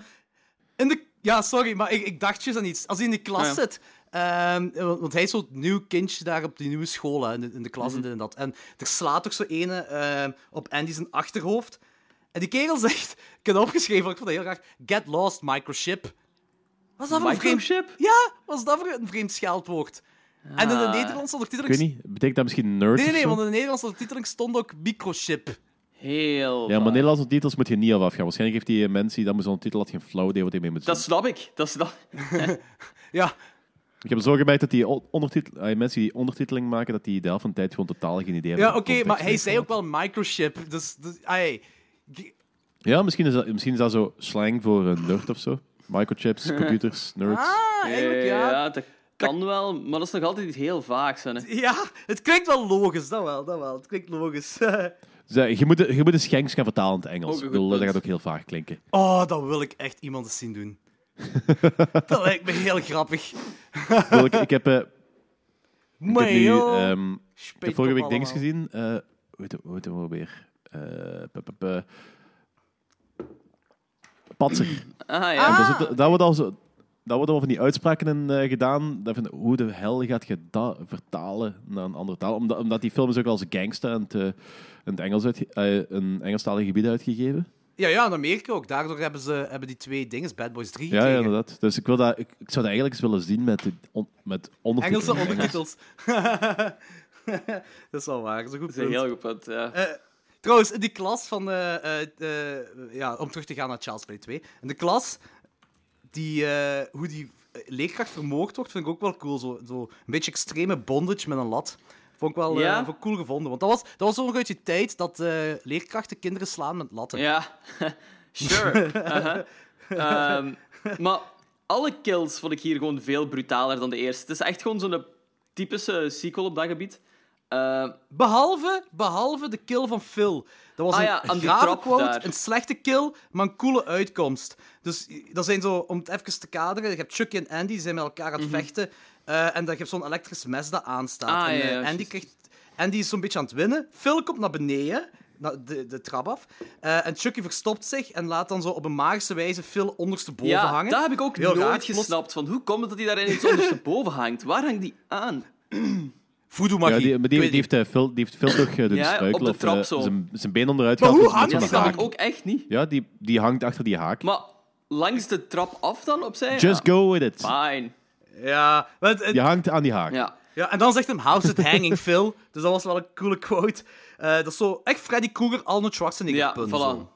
in de, ja, sorry, maar ik, ik dacht juist aan iets. Als hij in de klas ja. zit... ehm, want hij is zo'n nieuw kindje daar op die nieuwe school, hè, in, de, in de Mhm. klas en dit en dat. En er slaat toch zo ene ehm, op Andy zijn achterhoofd. En die kerel zegt... Ik heb het opgeschreven, want ik vond dat heel graag. Get lost, microchip. Wat is dat voor een vreemd... Microchip? Ja, wat is dat voor een vreemd scheldwoord? En in de Ah. Nederlandse Ik ondertiteling... weet niet, betekent dat misschien nerd Nee, nee, want in de Nederlandse ondertiteling stond ook microchip. Heel Ja, maar. Nederlandse titels moet je niet af afgaan. Waarschijnlijk heeft die mensen die dat met zo'n titel had geen flauw idee wat hij mee moet doen. Dat snap ik. Dat snap... Ja, Ik heb zo gemerkt dat die ondertitel... eh, mensen die ondertiteling maken, dat die de helft van de tijd gewoon totaal geen idee hebben. ja oké, maar hij zei ook wel microchip. Dus, dus ai, Ja, misschien is, dat, misschien is dat zo slang voor een nerd of zo. Microchips, computers, nerds. Ah, eigenlijk ja. dat kan wel, maar dat is nog altijd iets heel vaags. Hè. Ja, het klinkt wel logisch, dat wel, dat wel. Het klinkt logisch. Je, moet, je moet de schenks gaan vertalen in het Engels. Ook Ik bedoel, dat gaat ook heel vaag klinken. Oh, dat wil ik echt iemand eens zien doen. dat lijkt me heel grappig. Ik, ik, heb, eh, ik Maar heb nu joh, ehm, ik spijt heb vorige week dingen gezien. eh hoe heet het- hoe heet het nou weer? Eh, p- p- p- Patser. Ah ja. Zit- daar wordt al zo... Daar worden al van die uitspraken in eh, gedaan. Dat van, hoe de hel gaat je dat vertalen naar een andere taal? Omdat, omdat die film is ook als gangster in het, eh, in het Engels uitge- eh, een Engelstalig gebied uitgegeven. Ja, ja, in Amerika ook. Daardoor hebben ze hebben die twee dingen, Bad Boys 3 Ja, ja, inderdaad. Dus ik, wil dat, ik, ik zou dat eigenlijk eens willen zien met, on, met ondertitels. Engelse ondertitels. dat is wel waar. Dat is een goed Dat is een heel goed punt, ja. Trouwens, in die klas van... eh, ja, om terug te gaan naar Charles Play 2. In de klas, die, eh, hoe die eh, leerkracht vermoord wordt, vind ik ook wel cool. Zo, zo een beetje extreme bondage met een lat. Vond ik wel Ja? vond ik cool gevonden. Want dat was, dat was zo nog uit die tijd dat leerkrachten kinderen slaan met latten. Ja, sure. Ehm, maar alle kills vond ik hier gewoon veel brutaler dan de eerste. Het is echt gewoon zo'n typische sequel op dat gebied. Eh, Behalve, behalve de kill van Phil. Dat was Ah een ja, grave quote, daar. een slechte kill, maar een coole uitkomst. Dus dat zijn zo, om het even te kaderen, je hebt Chucky en Andy, die zijn met elkaar aan het vechten. eh, en dan heb je zo'n elektrisch mes dat aanstaat. Mhm. Ah, en, ja, eh, ja, Andy, krijgt, Andy is zo'n beetje aan het winnen. Phil komt naar beneden, naar de, de trap af. eh, en Chucky verstopt zich en laat dan zo op een magische wijze Phil ondersteboven ja, hangen. dat heb ik ook Heel nooit raar, gesnapt. Van hoe komt het dat hij daar ineens ondersteboven hangt? Waar hangt die aan? Voodoo-magie. Ja, die, maar die, heeft, eh, Phil, die heeft Phil toch eh, doen Ja, op de of, trap eh, zo. Zijn, zijn been onderuit Maar hoe dus hangt Dat die snap haak. ook echt niet. Ja, die, die hangt achter die haak. Maar langs de trap af dan opzij? Just ja. go with it. Fine. Ja, het- hangt aan die haak. Ja. Ja, en dan zegt hem, how's it hanging, Phil? Dus dat was wel een coole quote. Eh, dat is zo echt Freddy Krueger, Arnold Schwarzenegger Ja, punt, voilà. zo.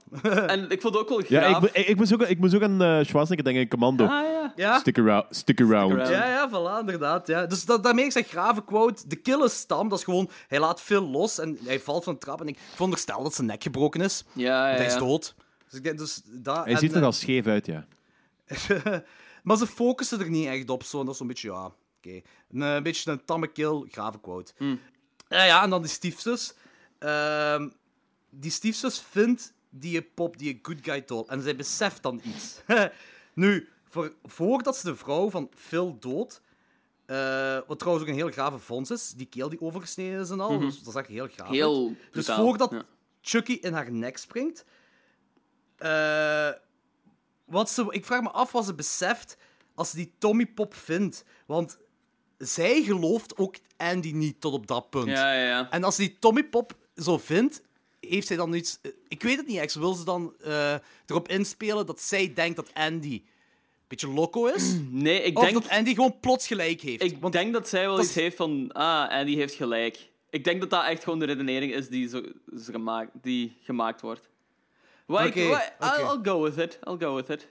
En ik vond het ook wel Ja, ik, graaf. ik, ik moest ook, ik moest ook aan eh, Schwarzenegger denken, Commando. Ah, ja. Ja? Stick around. Stick around. around. Ja, ja, voilà, inderdaad. Ja. Dus dat, daarmee is dat grave quote. De kill is stam, dat is gewoon... Hij laat Phil los en hij valt van de trap. En ik veronderstel dat zijn nek gebroken is. Ja, ja, hij is dood. Dus ik denk, dus dat... Hij en, ziet er eh, al scheef uit, ja. maar ze focussen er niet echt op, zo. En dat is zo'n beetje, ja... Oké. Een, eh, beetje een tamme kill, grave quote. Ja, ja, en dan die stiefzus. Ehm, die stiefzus vindt die pop, die good guy doll. En zij beseft dan iets. nu, voor, voordat ze de vrouw van Phil dood... eh, wat trouwens ook een heel grave vondst is. Die keel die overgesneden is en al. dus dat zag er heel graaf uit. Heel Dus brutaal. voordat Ja. Chucky in haar nek springt... eh, wat ze, ik vraag me af wat ze beseft als ze die Tommy Pop vindt. Want zij gelooft ook Andy niet tot op dat punt. Ja, ja, ja. En als ze die Tommy Pop zo vindt, heeft zij dan iets... eh, Ik weet het niet echt. Wil ze dan eh, erop inspelen dat zij denkt dat Andy een beetje loco is? Nee, ik of denk, dat Andy gewoon plots gelijk heeft? ik Want denk dat zij wel dat iets is- heeft van... Ah, Andy heeft gelijk. Ik denk dat dat echt gewoon de redenering is die, zo, zo gemaakt, die gemaakt wordt. Wat- I'll, go with it. I'll go with it.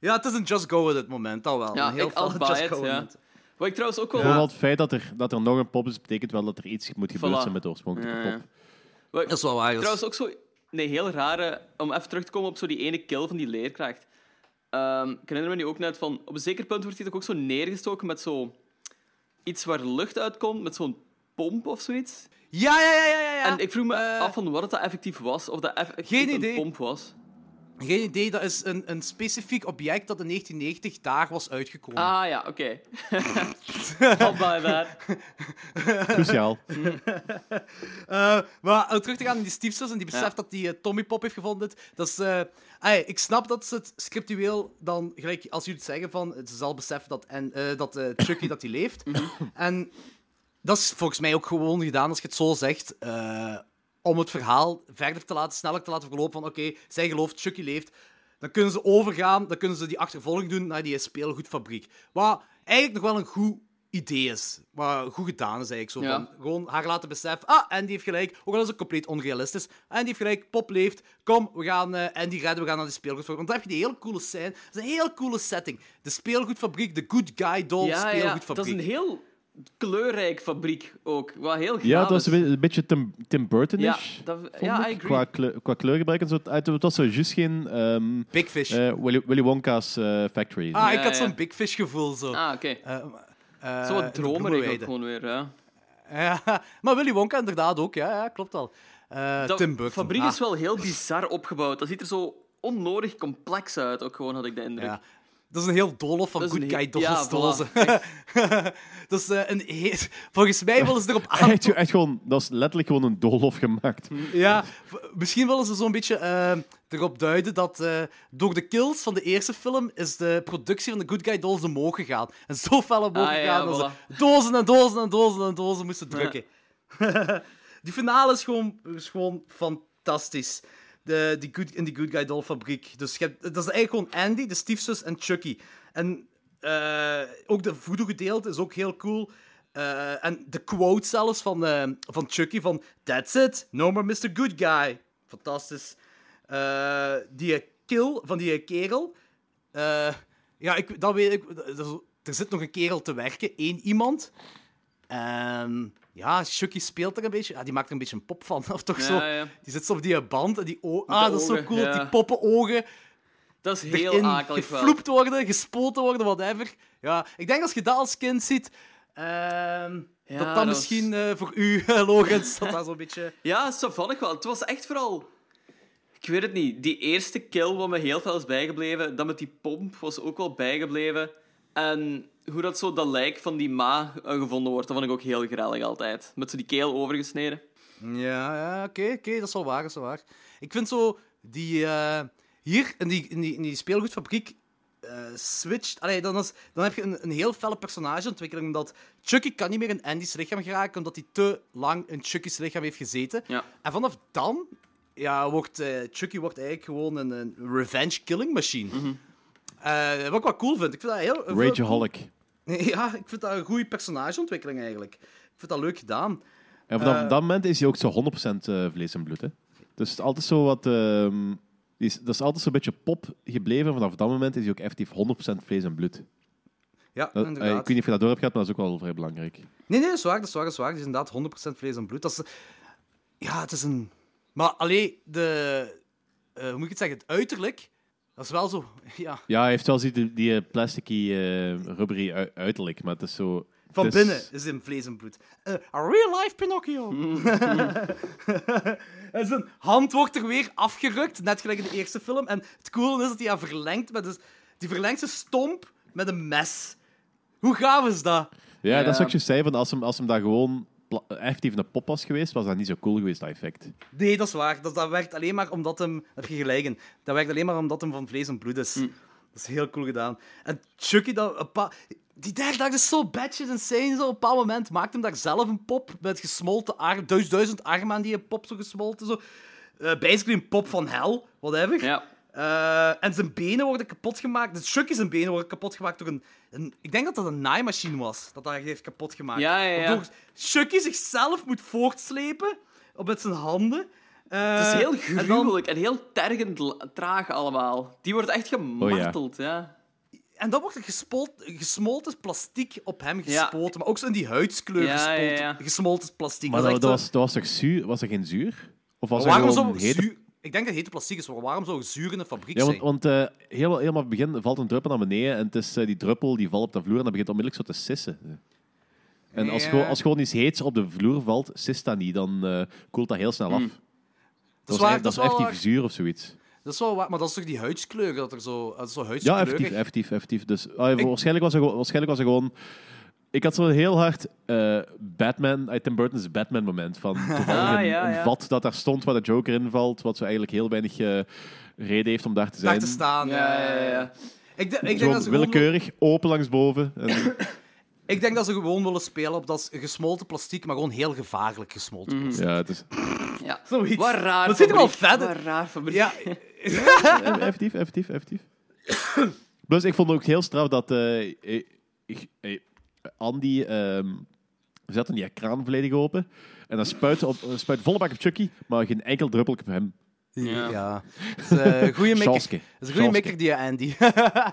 Ja, het is een just go with it moment, dat wel. Ja, een heel ik- I'll fel buy just it, go ja. moment. Wat ik trouwens ook wel... Vooral het feit dat er, dat er nog een pop is, betekent wel dat er iets moet gebeuren Voilà. zijn met de oorspronkelijke Ja, ja. pop. Wat Dat is wel waar. Trouwens ook zo... Nee, heel rare... Om even terug te komen op zo die ene kill van die leerkracht. Ehm, ik herinner me nu ook net van... Op een zeker punt wordt hij toch ook zo neergestoken met zo... Iets waar lucht uitkomt, met zo'n pomp of zoiets. Ja, ja, ja, ja, ja. En ik vroeg me Eh, af van wat het dat effectief was. Of dat effectief Geen een idee. pomp was. Geen idee, dat is een, een specifiek object dat in 1990 daar was uitgekomen. Ah ja, oké. I'll buy that. Cruciaal. Eh, maar om terug te gaan in die stiefzus en die beseft Ja. dat die eh, Tommy Pop heeft gevonden. Dat is, eh, ik snap dat ze het scriptueel dan, gelijk als jullie het zeggen, van, ze zal beseffen dat, en, eh, dat eh, Chucky dat die leeft. En dat is volgens mij ook gewoon gedaan als je het zo zegt. Eh, om het verhaal verder te laten, sneller te laten verlopen. Van oké, zij gelooft Chucky leeft. Dan kunnen ze overgaan, dan kunnen ze die achtervolging doen naar die speelgoedfabriek. Wat eigenlijk nog wel een goed idee is. Wat goed gedaan is eigenlijk. Zo Ja. van, gewoon haar laten beseffen. Ah, Andy heeft gelijk. Ook al is het compleet onrealistisch. Andy heeft gelijk, Pop leeft. Kom, we gaan eh, Andy redden, we gaan naar de speelgoedfabriek. Want dan heb je die hele coole scène. Dat is een heel coole setting. De speelgoedfabriek, de good guy doll Ja, ja, speelgoedfabriek. dat is een heel kleurrijk fabriek ook. Wat heel gaaf Ja, het was is. een be- een beetje Tim, Tim Burton-ish. Ja, dat- ja, ik, I agree. Qua, kleur, qua kleurgebruik en zo. Het het was zo juist geen ehm, Big Fish. eh, Willy, Willy Wonka's eh, Factory. ah, ik had ja. zo'n Big Fish gevoel. Zo. Ah, oké. Eh, eh, Zo wat dromerig ook gewoon weer, ja. Ja, maar Willy Wonka inderdaad ook, ja, ja klopt al. eh, Dat Tim Burton. fabriek Ah, is wel heel bizar opgebouwd. Dat ziet er zo onnodig complex uit, ook gewoon, had ik de indruk. ja. Dat is een heel doolhof van Dat Good Guy Dolls dat is een he- Volgens mij willen ze erop aan... Echt, echt gewoon, dat is letterlijk gewoon een doolhof gemaakt. Ja, misschien willen ze zo'n beetje eh, erop duiden dat eh, door de kills van de eerste film is de productie van de Good Guy Dolls omhoog gegaan. En zo fel omhoog Ah, ja, gegaan dat voilà. ze dozen en dozen en dozen en dozen moesten drukken. die finale is gewoon, is gewoon fantastisch. De, die good, in die Good Guy Doll fabriek. Dus dat is eigenlijk gewoon Andy, de stiefzus en Chucky. En eh, ook de voodoo gedeelte is ook heel cool. Eh, en de quote zelfs van, eh, van Chucky van That's it, no more Mr. Good Guy. Fantastisch. Die kill van die kerel. ja, ik, dat weet ik. Er zit nog een kerel te werken, één iemand. En ja, Chucky speelt er een beetje. Ja, die maakt er een beetje een pop van, of toch Ja, zo? ja. Die zit zo op die band en die ogen. Ah, dat is zo cool. ja. Die poppenogen Dat is heel akelig wel. gefloept worden, gespoten worden, whatever. Ja, ik denk als je dat als kind ziet, ehm, dat dat, dat misschien eh, voor u, Logans, dat dat zo'n beetje... Ja, savannig wel. Het was echt vooral... Ik weet het niet. Die eerste kill wat me heel veel is bijgebleven, dat met die pomp was ook wel bijgebleven. En hoe dat zo dat lijk van die ma eh, gevonden wordt, dat vond ik ook heel grellig altijd. Met zo die keel overgesneden. Ja, ja oké, oké, dat is wel waar, dat is wel waar. Ik vind zo, die... eh, hier, in die, in die, in die speelgoedfabriek, eh switcht... Allee, dan, is, dan heb je een, een heel felle personageontwikkeling, omdat Chucky kan niet meer in Andy's lichaam geraken, omdat hij te lang in Chucky's lichaam heeft gezeten. Ja. En vanaf dan ja, wordt eh, Chucky wordt eigenlijk gewoon een, een revenge killing machine. Eh, wat ik wel cool vind. Ik vind dat heel... Rageaholic. cool- Ja, ik vind dat een goede personageontwikkeling eigenlijk. Ik vind dat leuk gedaan. En vanaf Eh, dat moment is hij ook zo 100% eh, vlees en bloed. Hè. Dus het is altijd zo wat... ehm, is, dat is altijd zo'n beetje pop gebleven. Vanaf dat moment is hij ook effectief 100% vlees en bloed. Ja, Dat- inderdaad. ik weet niet of je dat door hebt gehad, maar dat is ook wel vrij belangrijk. Nee, nee, dat is waar, dat is waar, dat is waar. Het is inderdaad 100% vlees en bloed. Dat is... Ja, het is een... Maar alleen de... hoe moet ik het zeggen? Het uiterlijk, dat is wel zo... Ja, Ja, hij heeft wel zo die, die eh, plasticky, eh rubbery ui- uiterlijk, maar het is zo... van het is- binnen is het in vlees en bloed. Eh, a real life Pinocchio. en zijn hand wordt er weer afgerukt, net gelijk in de eerste film. En het coole is dat hij haar verlengt met... Dus, die verlengt zijn stomp met een mes. Hoe gaaf is dat? Ja, dat is Ja. wat je zei, van als hem, als hem daar gewoon effectief een pop was geweest, was dat niet zo cool geweest, dat effect. Nee, dat is waar. Dat, dat werkt alleen maar omdat hem... Heb je gelijk. Dat werkt alleen maar omdat hem van vlees en bloed is. Dat is heel cool gedaan. En Chucky, dat, een pa- die derde dag is zo batshit insane. Zo. Op een bepaald moment maakt hem daar zelf een pop met gesmolten arm, duizend, duizend armen aan die pop zo gesmolten. Zo. Eh, basically een pop van hel, whatever. Ja. Eh, en zijn benen worden kapot gemaakt. Dus Chucky zijn benen worden kapot gemaakt door een, een... Ik denk dat dat een naaimachine was, dat dat heeft kapot gemaakt. Ja, ja, ja. Waardoor Chucky zichzelf moet voortslepen op met zijn handen. Eh, Het is heel en dan- gruwelijk en heel tergend traag allemaal. Die wordt echt gemarteld, ja. En dan wordt er gesmolten plastiek op hem Ja. gespoten. Maar ook zo in die huidskleur Ja, gespoten, ja, ja. gesmolten plastiek. Maar dat dat, was, dat was toch zuur? Was er geen zuur? Of was zo- er waarom gewoon hete... zuur... Ik denk dat hete plastiek is, maar waarom zou zuur in een fabriek Ja, want, zijn? want eh, helemaal, helemaal het begin valt een druppel naar beneden en het is, eh, die druppel die valt op de vloer en dat begint onmiddellijk zo te sissen. En als, Ja. gewoon, als gewoon iets heets op de vloer valt, sist dat niet, dan eh, koelt dat heel snel af. Dat Dat, is waar, echt- dat dat is wel effectief zuur of zoiets. Dat is wel waar, maar dat is toch die huidskleur, dat er zo... Dat is zo Ja, huidskleurig. effectief, effectief, effectief. Dus, ah, waarschijnlijk, was er, waarschijnlijk was er gewoon... Ik had zo heel hard eh, Batman, uit Tim Burton's Batman moment. Van toevallig Ah, een, ja, een ja. vat dat daar stond waar de Joker in valt, wat zo eigenlijk heel weinig eh, reden heeft om daar te Daar zijn. te staan. Ja, ja, ja. Ik, denk- ik, denk dat ze gewoon, willekeurig, open langs boven. En, ik denk dat ze gewoon willen spelen op dat gesmolten plastiek, maar gewoon heel gevaarlijk gesmolten Mhm. plastiek. ja, het is ja. Zoiets. Wat raar Dat ziet er wel uit. Wat raar fabriek. Ja, effectief, effectief, effectief. Plus, ik vond het ook heel straf dat eh, eh, ik- eh, Andy ehm, zet dan die kraan volledig open en dan spuit, op, spuit volle bak op Chucky, maar geen enkel druppel op hem. Ja. ja. Dat is eh, een goede mikker. Sjaske. Dat is een goede Sjaske. mikker, die Andy.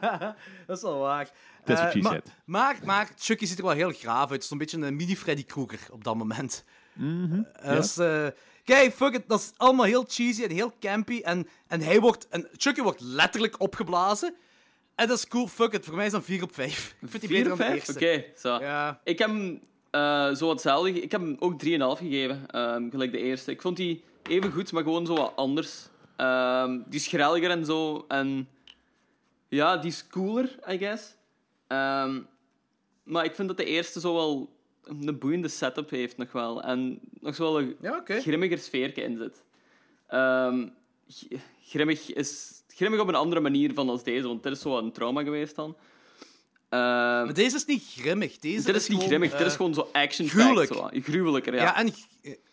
dat is wel waar. That's Eh, what she maar, maar, maar Chucky ziet er wel heel graaf uit. Het is een beetje een mini-Freddy Krueger op dat moment. Mhm, Eh, dat is, eh, kijk, fuck it. Dat is allemaal heel cheesy en heel campy. En, en, hij wordt, en Chucky wordt letterlijk opgeblazen. En dat is cool, fuck it. Voor mij is dat 4 op 5. Ik vind die beter dan de 4 Oké, zo. Ja. Ik heb hem eh, zo hetzelfde. Ik heb hem ook 3,5 gegeven, ehm, gelijk de eerste. Ik vond die even goed, maar gewoon zo wat anders. Ehm, die is grelliger en zo. En ja, die is cooler, I guess. Ehm, maar ik vind dat de eerste zo wel een boeiende setup heeft nog wel. En nog zo wel een Ja, grimmiger sfeerke in zit. Grimmig is grimmig op een andere manier van als deze, want dit is zo een trauma geweest dan. Ehm, Maar deze is niet grimmig. Deze dit is niet gewoon, grimmig, eh, dit is gewoon zo action gruwelijk. Zo, gruwelijker, ja. Ja, en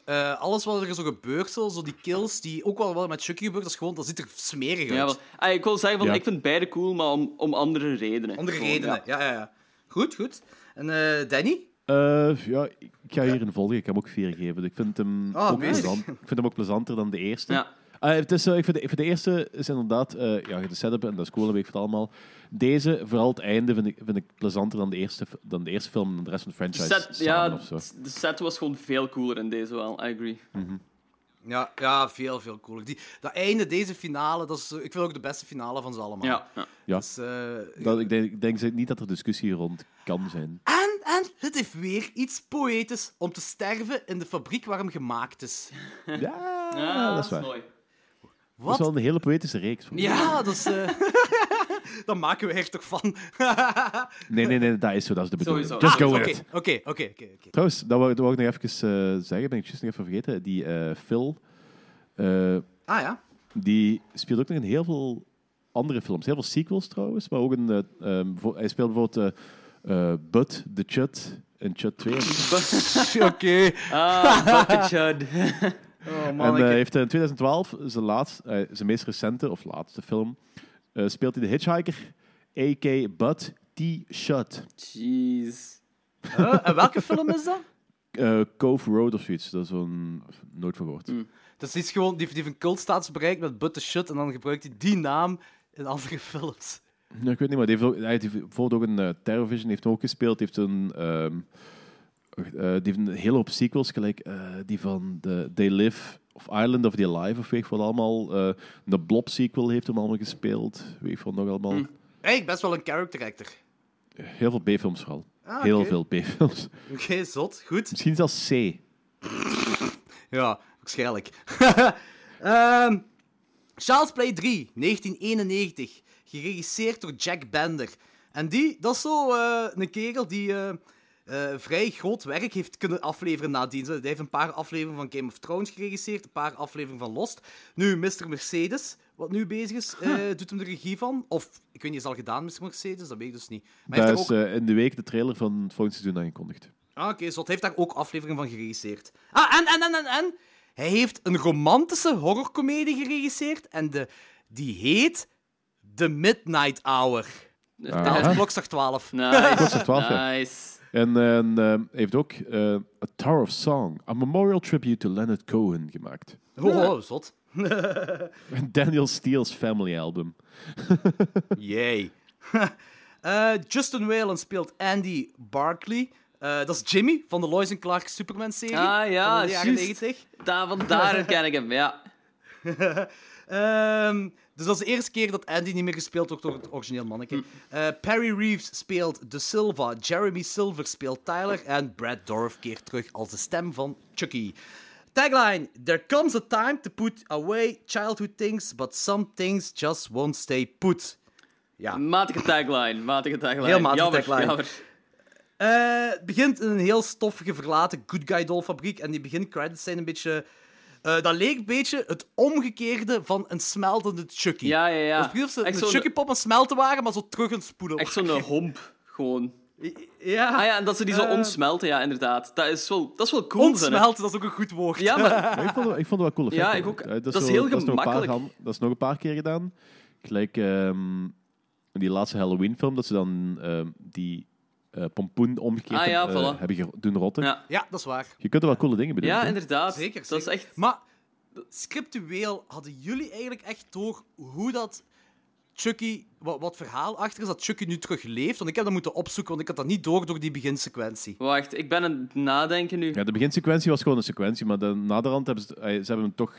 eh, alles wat er zo gebeurt, zo, zo die kills, die ook wel, wel met Chucky gebeurt, dat, is gewoon, dat ziet er smerig uit. Ja, wel- ah, ik wil zeggen, van, Ja. ik vind beide cool, maar om, om andere redenen. Andere Gewoon, redenen. Ja. Ja, ja, Goed, goed. En eh, Danny? Eh, ja, ik ga hier een volgen. Ik heb hem ook vier gegeven. Ik vind hem, Ah, ook, plezant. ik vind hem ook plezanter dan de eerste. Ja. Ah, het is, eh, ik, vind de, ik vind de eerste is inderdaad eh, ja, de setup en dat is cool, dat weet ik het allemaal. Deze, vooral het einde, vind ik, vind ik plezanter dan de, eerste, dan de eerste film en de rest van de De franchise. set, ja, de set was gewoon veel cooler in deze wel, I agree. Ja, ja veel, veel cooler. Die, dat einde, deze finale, dat is, eh, ik vind ook de beste finale van ze allemaal. Ja, ja. Ja. Dus, Dat, ik, denk, ik denk niet dat er discussie rond kan zijn. En, en het heeft weer iets poëtisch om te sterven in de fabriek waar hem gemaakt is. Ja, Ja, dat is waar. mooi. Dat is wel een hele poëtische reeks. Ja, dat is... eh, maken we er toch van. Nee, nee, nee, dat is zo. Dat is de bedoeling. Sowieso. Just go Oké, with it. oké, oké, oké. oké. Trouwens, dat wou, dat wou ik nog even eh, zeggen, ben ik juist nog even vergeten. Die eh, Phil, eh, Ah ja. die speelt ook nog in heel veel andere films. Heel veel sequels trouwens, maar ook een... eh, ehm, hij speelt bijvoorbeeld Bud, The Chud in Chud 2. Oké. Ah, Bucket Chud. Oh, en eh, heeft in 2012 zijn, laatst, eh, zijn meest recente, of laatste film, eh, speelt hij de hitchhiker, a.k. Bud T. Shut. Jeez. en welke film is dat? Eh, Cove Road of zoiets. Dat is zo'n... Nooit van gehoord. Dat is iets gewoon, die, die heeft een cultstatus bereikt met But the Shut en dan gebruikt hij die naam in andere films. Ik weet niet, maar die heeft, ook, hij heeft bijvoorbeeld ook een uh, Terrorvision heeft hem ook gespeeld. Die heeft een, ehm, eh, die heeft een hele hoop sequels, gelijk eh, die van de They Live of Island of the Alive of weet ik wat allemaal. Eh, de Blob sequel heeft hem allemaal gespeeld. Weet wat nog allemaal. Hm. Eigenlijk best wel een character actor. Heel veel B-films vooral. Ah, Heel veel B-films. Oké, zot. Goed. Misschien zelfs C. Ja, waarschijnlijk. Ehm Charles Play 3, 1991. Geregisseerd door Jack Bender. En die, dat is zo eh, een kerel die eh, eh, vrij groot werk heeft kunnen afleveren nadien. Hij heeft een paar afleveringen van Game of Thrones geregisseerd, een paar afleveringen van Lost. Nu, Mr. Mercedes, wat nu bezig is, eh, doet hem de regie van. Of, ik weet niet, is al gedaan, Mr. Mercedes? Dat weet ik dus niet. Maar hij Daar heeft is ook... eh, in de week de trailer van het volgende seizoen aangekondigd. Ah, oké, zot. Hij heeft daar ook afleveringen van geregisseerd. Ah, en, en, en, en, en. Hij heeft een romantische horrorcomedie geregisseerd. En de, die heet The Midnight Hour. Aha. Vertaald klokslag 12. Nice. Klokslag 12, ja. nice. En, en eh, heeft ook eh, A Tower of Song, a memorial tribute to Leonard Cohen gemaakt. Oh, oh, zot. Daniel Steele's family album. Yay. Eh, Justin Whalen speelt Andy Barkley. Eh, dat is Jimmy van de Lois Clark Superman-serie. Ah, ja, van de jaren juist. 90. Daar, vandaar ken ik hem, ja. Ehm, dus dat is de eerste keer dat Andy niet meer gespeeld wordt door het origineel manneke. Eh, Perry Reeves speelt De Silva, Jeremy Silver speelt Tyler en Brad Dorff keert terug als de stem van Chucky. Tagline: There comes a time to put away childhood things, but some things just won't stay put. Ja. Matige tagline, matige tagline. Heel matige jammer, tagline. Jammer. Eh, het begint in een heel stoffige, verlaten Good Guy Doll fabriek. En die begincredits zijn een beetje... eh, dat leek een beetje het omgekeerde van een smeltende Chucky. Ja, ja, ja. Ze een Chucky-pop het smelten waren, maar zo terug het spoelen. Echt zo'n homp, gewoon. Ja, Ah ja, en dat ze die zo Eh, omsmelten, ja, inderdaad. Dat is wel, dat is wel cool. ontsmelten, dat is ook een goed woord. Ja, maar Ja, ik, vond het, ik vond het wel cool. Ja, ik ook. Eh, Dat is zo- heel een paar gemakkelijk. dat is nog een paar keer gedaan. Gelijk ehm, in die laatste Halloween-film, dat ze dan ehm, die eh, pompoen omgekeerd Ah, ja, hebben, eh, voilà. hebben ge- doen rotten. Ja, Ja, dat is waar. Je kunt er wel coole dingen bedenken. ja hè. inderdaad. Zeker, Dat is zeker. echt... Maar scriptueel hadden jullie eigenlijk echt door hoe dat Chucky, wat, wat verhaal achter is, dat Chucky nu terug leeft? Want ik heb dat moeten opzoeken, want ik had dat niet door door die beginsequentie. Wacht, ik ben aan het nadenken nu. Ja, de beginsequentie was gewoon een sequentie, maar de, naderhand hebben ze, eh, ze hebben hem toch...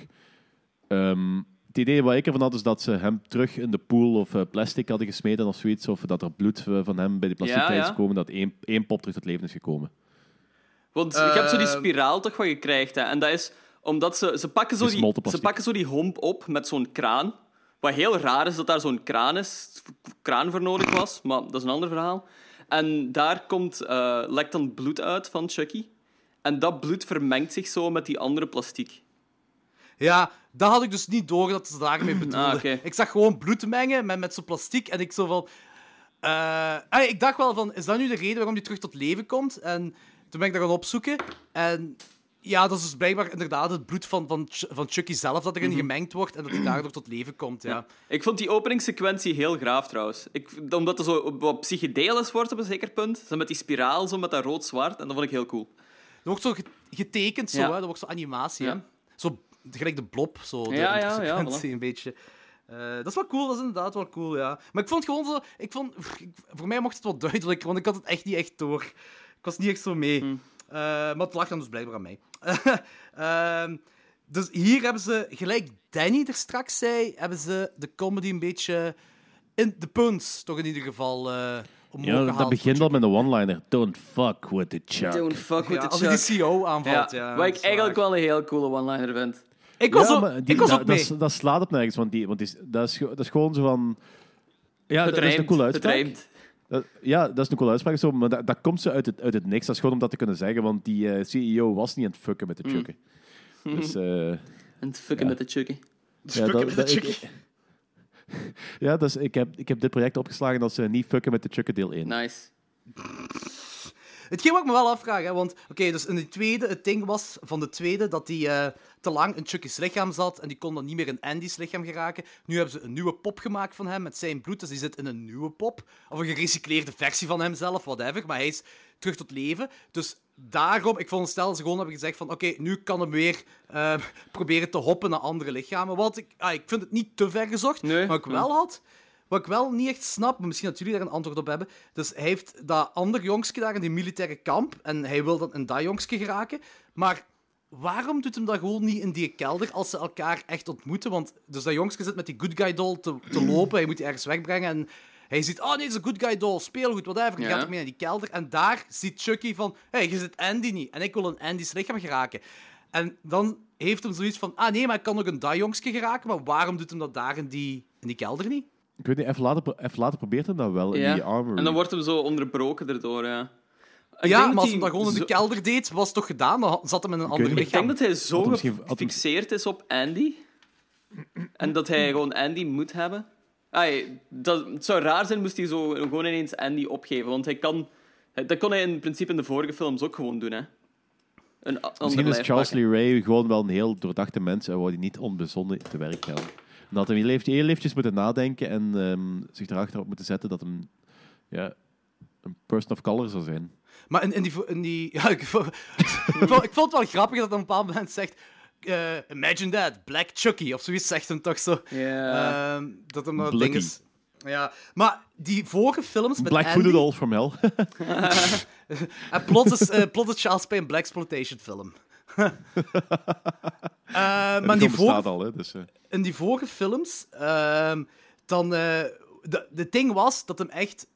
ehm, het idee wat ik ervan had, is dat ze hem terug in de pool of eh, plastic hadden gesmeten of zoiets, of dat er bloed eh, van hem bij die plastic Ja, is ja. gekomen, dat één, één pop terug tot leven is gekomen. Want je hebt zo die Ehm. spiraal toch wat je krijgt, hè. En dat is Omdat ze, ze, pakken zo die, ze plastic. pakken zo die homp op met zo'n kraan. Wat heel raar is dat daar zo'n kraan, is, kraan voor nodig was, maar dat is een ander verhaal. En daar komt, eh, lekt dan bloed uit van Chucky. En dat bloed vermengt zich zo met die andere plastiek. Ja, dat had ik dus niet door dat ze daarmee bedoelden. Ah. Ik zag gewoon bloed mengen met, met zo'n plastiek en ik zo van... eh, ah, ik dacht wel van, is dat nu de reden waarom hij terug tot leven komt? En toen ben ik dat gaan opzoeken. En ja, dat is dus blijkbaar inderdaad het bloed van, van, van Chucky zelf dat erin gemengd wordt en dat hij daardoor tot leven komt, ja. Ik vond die openingssequentie heel graaf trouwens. Ik, omdat het zo wat psychedelisch wordt op een zeker punt. Zo met die spiraal, zo met dat rood-zwart. En dat vond ik heel cool. Dat wordt zo ge- getekend, zo, Ja. hè. dat wordt zo animatie. Hè. Ja. Zo gelijk de blob, zo, de Ja, ja, ja, sequentie een beetje. Eh, dat is wel cool, dat is inderdaad wel cool, ja. Maar ik vond gewoon zo... Ik vond, voor mij mocht het wel duidelijk, want ik had het echt niet echt door. Ik was niet echt zo mee. Hm. Eh, maar het lag dan dus blijkbaar aan mij. Ehm, dus hier hebben ze, gelijk Danny er straks zei, hebben ze de comedy een beetje... In de punts, toch in ieder geval, eh omhoog Ja, gehaald. dat begint al met een one-liner. Don't fuck with the Chuck. Don't fuck with Ja, the als hij die Chuck. CEO aanvalt, ja. Ja, wat ik eigenlijk waar. wel een heel coole one-liner vind. Ik was, Ja, die- ik was dat, ook dat, mee. dat slaat op nergens, want, die, want die, is- dat, is, dat is gewoon zo van... Ja, Het dat is een het uitspraak. Dat- ja, dat is een coole uitspraak, zo, maar dat, dat komt zo uit het, uit het niks. Dat is gewoon om dat te kunnen zeggen, want die eh, CEO was niet aan het fucken met de Chucken. Dus, eh, En het fucken met de Chucky. ja, dat, dat- ik, ja, dus ik heb, ik heb dit project opgeslagen als eh, niet fucken met de Chucken deel 1. Nice. Hetgeen wat ik me wel afvraag, hè, want oké, dus in de tweede, het ding was van de tweede dat die eh, te lang in Chucky's lichaam zat en die kon dan niet meer in Andy's lichaam geraken. Nu hebben ze een nieuwe pop gemaakt van hem met zijn bloed, dus die zit in een nieuwe pop. Of een gerecycleerde versie van hemzelf, whatever, maar hij is terug tot leven. Dus daarom, ik veronderstel dat ze gewoon hebben gezegd van oké, nu kan hem weer eh, proberen te hoppen naar andere lichamen. Want ik, ah, ik vind het niet te ver gezocht, Nee, maar ik wel had... Wat ik wel niet echt snap, maar misschien dat jullie daar een antwoord op hebben. Dus hij heeft dat ander jongske daar in die militaire kamp. En hij wil dan in dat jongske geraken. Maar waarom doet hem dat gewoon niet in die kelder als ze elkaar echt ontmoeten? Want dus dat jongske zit met die good guy doll te, te lopen. Hij moet die ergens wegbrengen. En hij ziet, oh nee, het is een good guy doll. Speelgoed, whatever. Die Ja. gaat ook mee naar die kelder. En daar ziet Chucky van, hé, hey, je zit Andy niet. En ik wil in Andy's lichaam geraken. En dan heeft hem zoiets van, ah nee, maar ik kan ook een dat jongske geraken. Maar waarom doet hem dat daar in die, in die kelder niet? Ik weet niet, even later, even later probeert hem dat wel in die armory. En dan wordt hem zo onderbroken erdoor, ja. Ik ja, denk maar als hij dat gewoon in de zo- kelder deed, was het toch gedaan? Dan zat hem in een ander niet. Ik lichaam. denk dat hij zo Had hem misschien- had hem- gefixeerd is op Andy. En dat hij gewoon Andy moet hebben. Ai, dat, het zou raar zijn moest hij zo gewoon ineens Andy opgeven. Want hij kan... Dat kon hij in principe in de vorige films ook gewoon doen, hè. Een a- ander Misschien is lijf Charles pakken. Lee Ray gewoon wel een heel doordachte mens en wou hij niet onbezonnen te werk gaan. En dat hij heel eventjes moeten nadenken en ehm, zich erachter op moeten zetten dat hem ja, een person of color zou zijn. Maar in, in die... In die ja, ik, vond, ik, vond, het wel grappig dat hij op een bepaald moment zegt... eh, imagine that, Black Chucky, of zoiets zegt hem toch zo. Ehm, dat hem dat ding is. Ja, maar die vorige films met Black Andy... Voodoo Dolls from Hell. En plots is, eh, plots is Charles Payne een Black Exploitation film. Eh, maar die die al, hè, dus, eh. in die vorige films, ehm, dan... eh de, de ding was dat hem echt...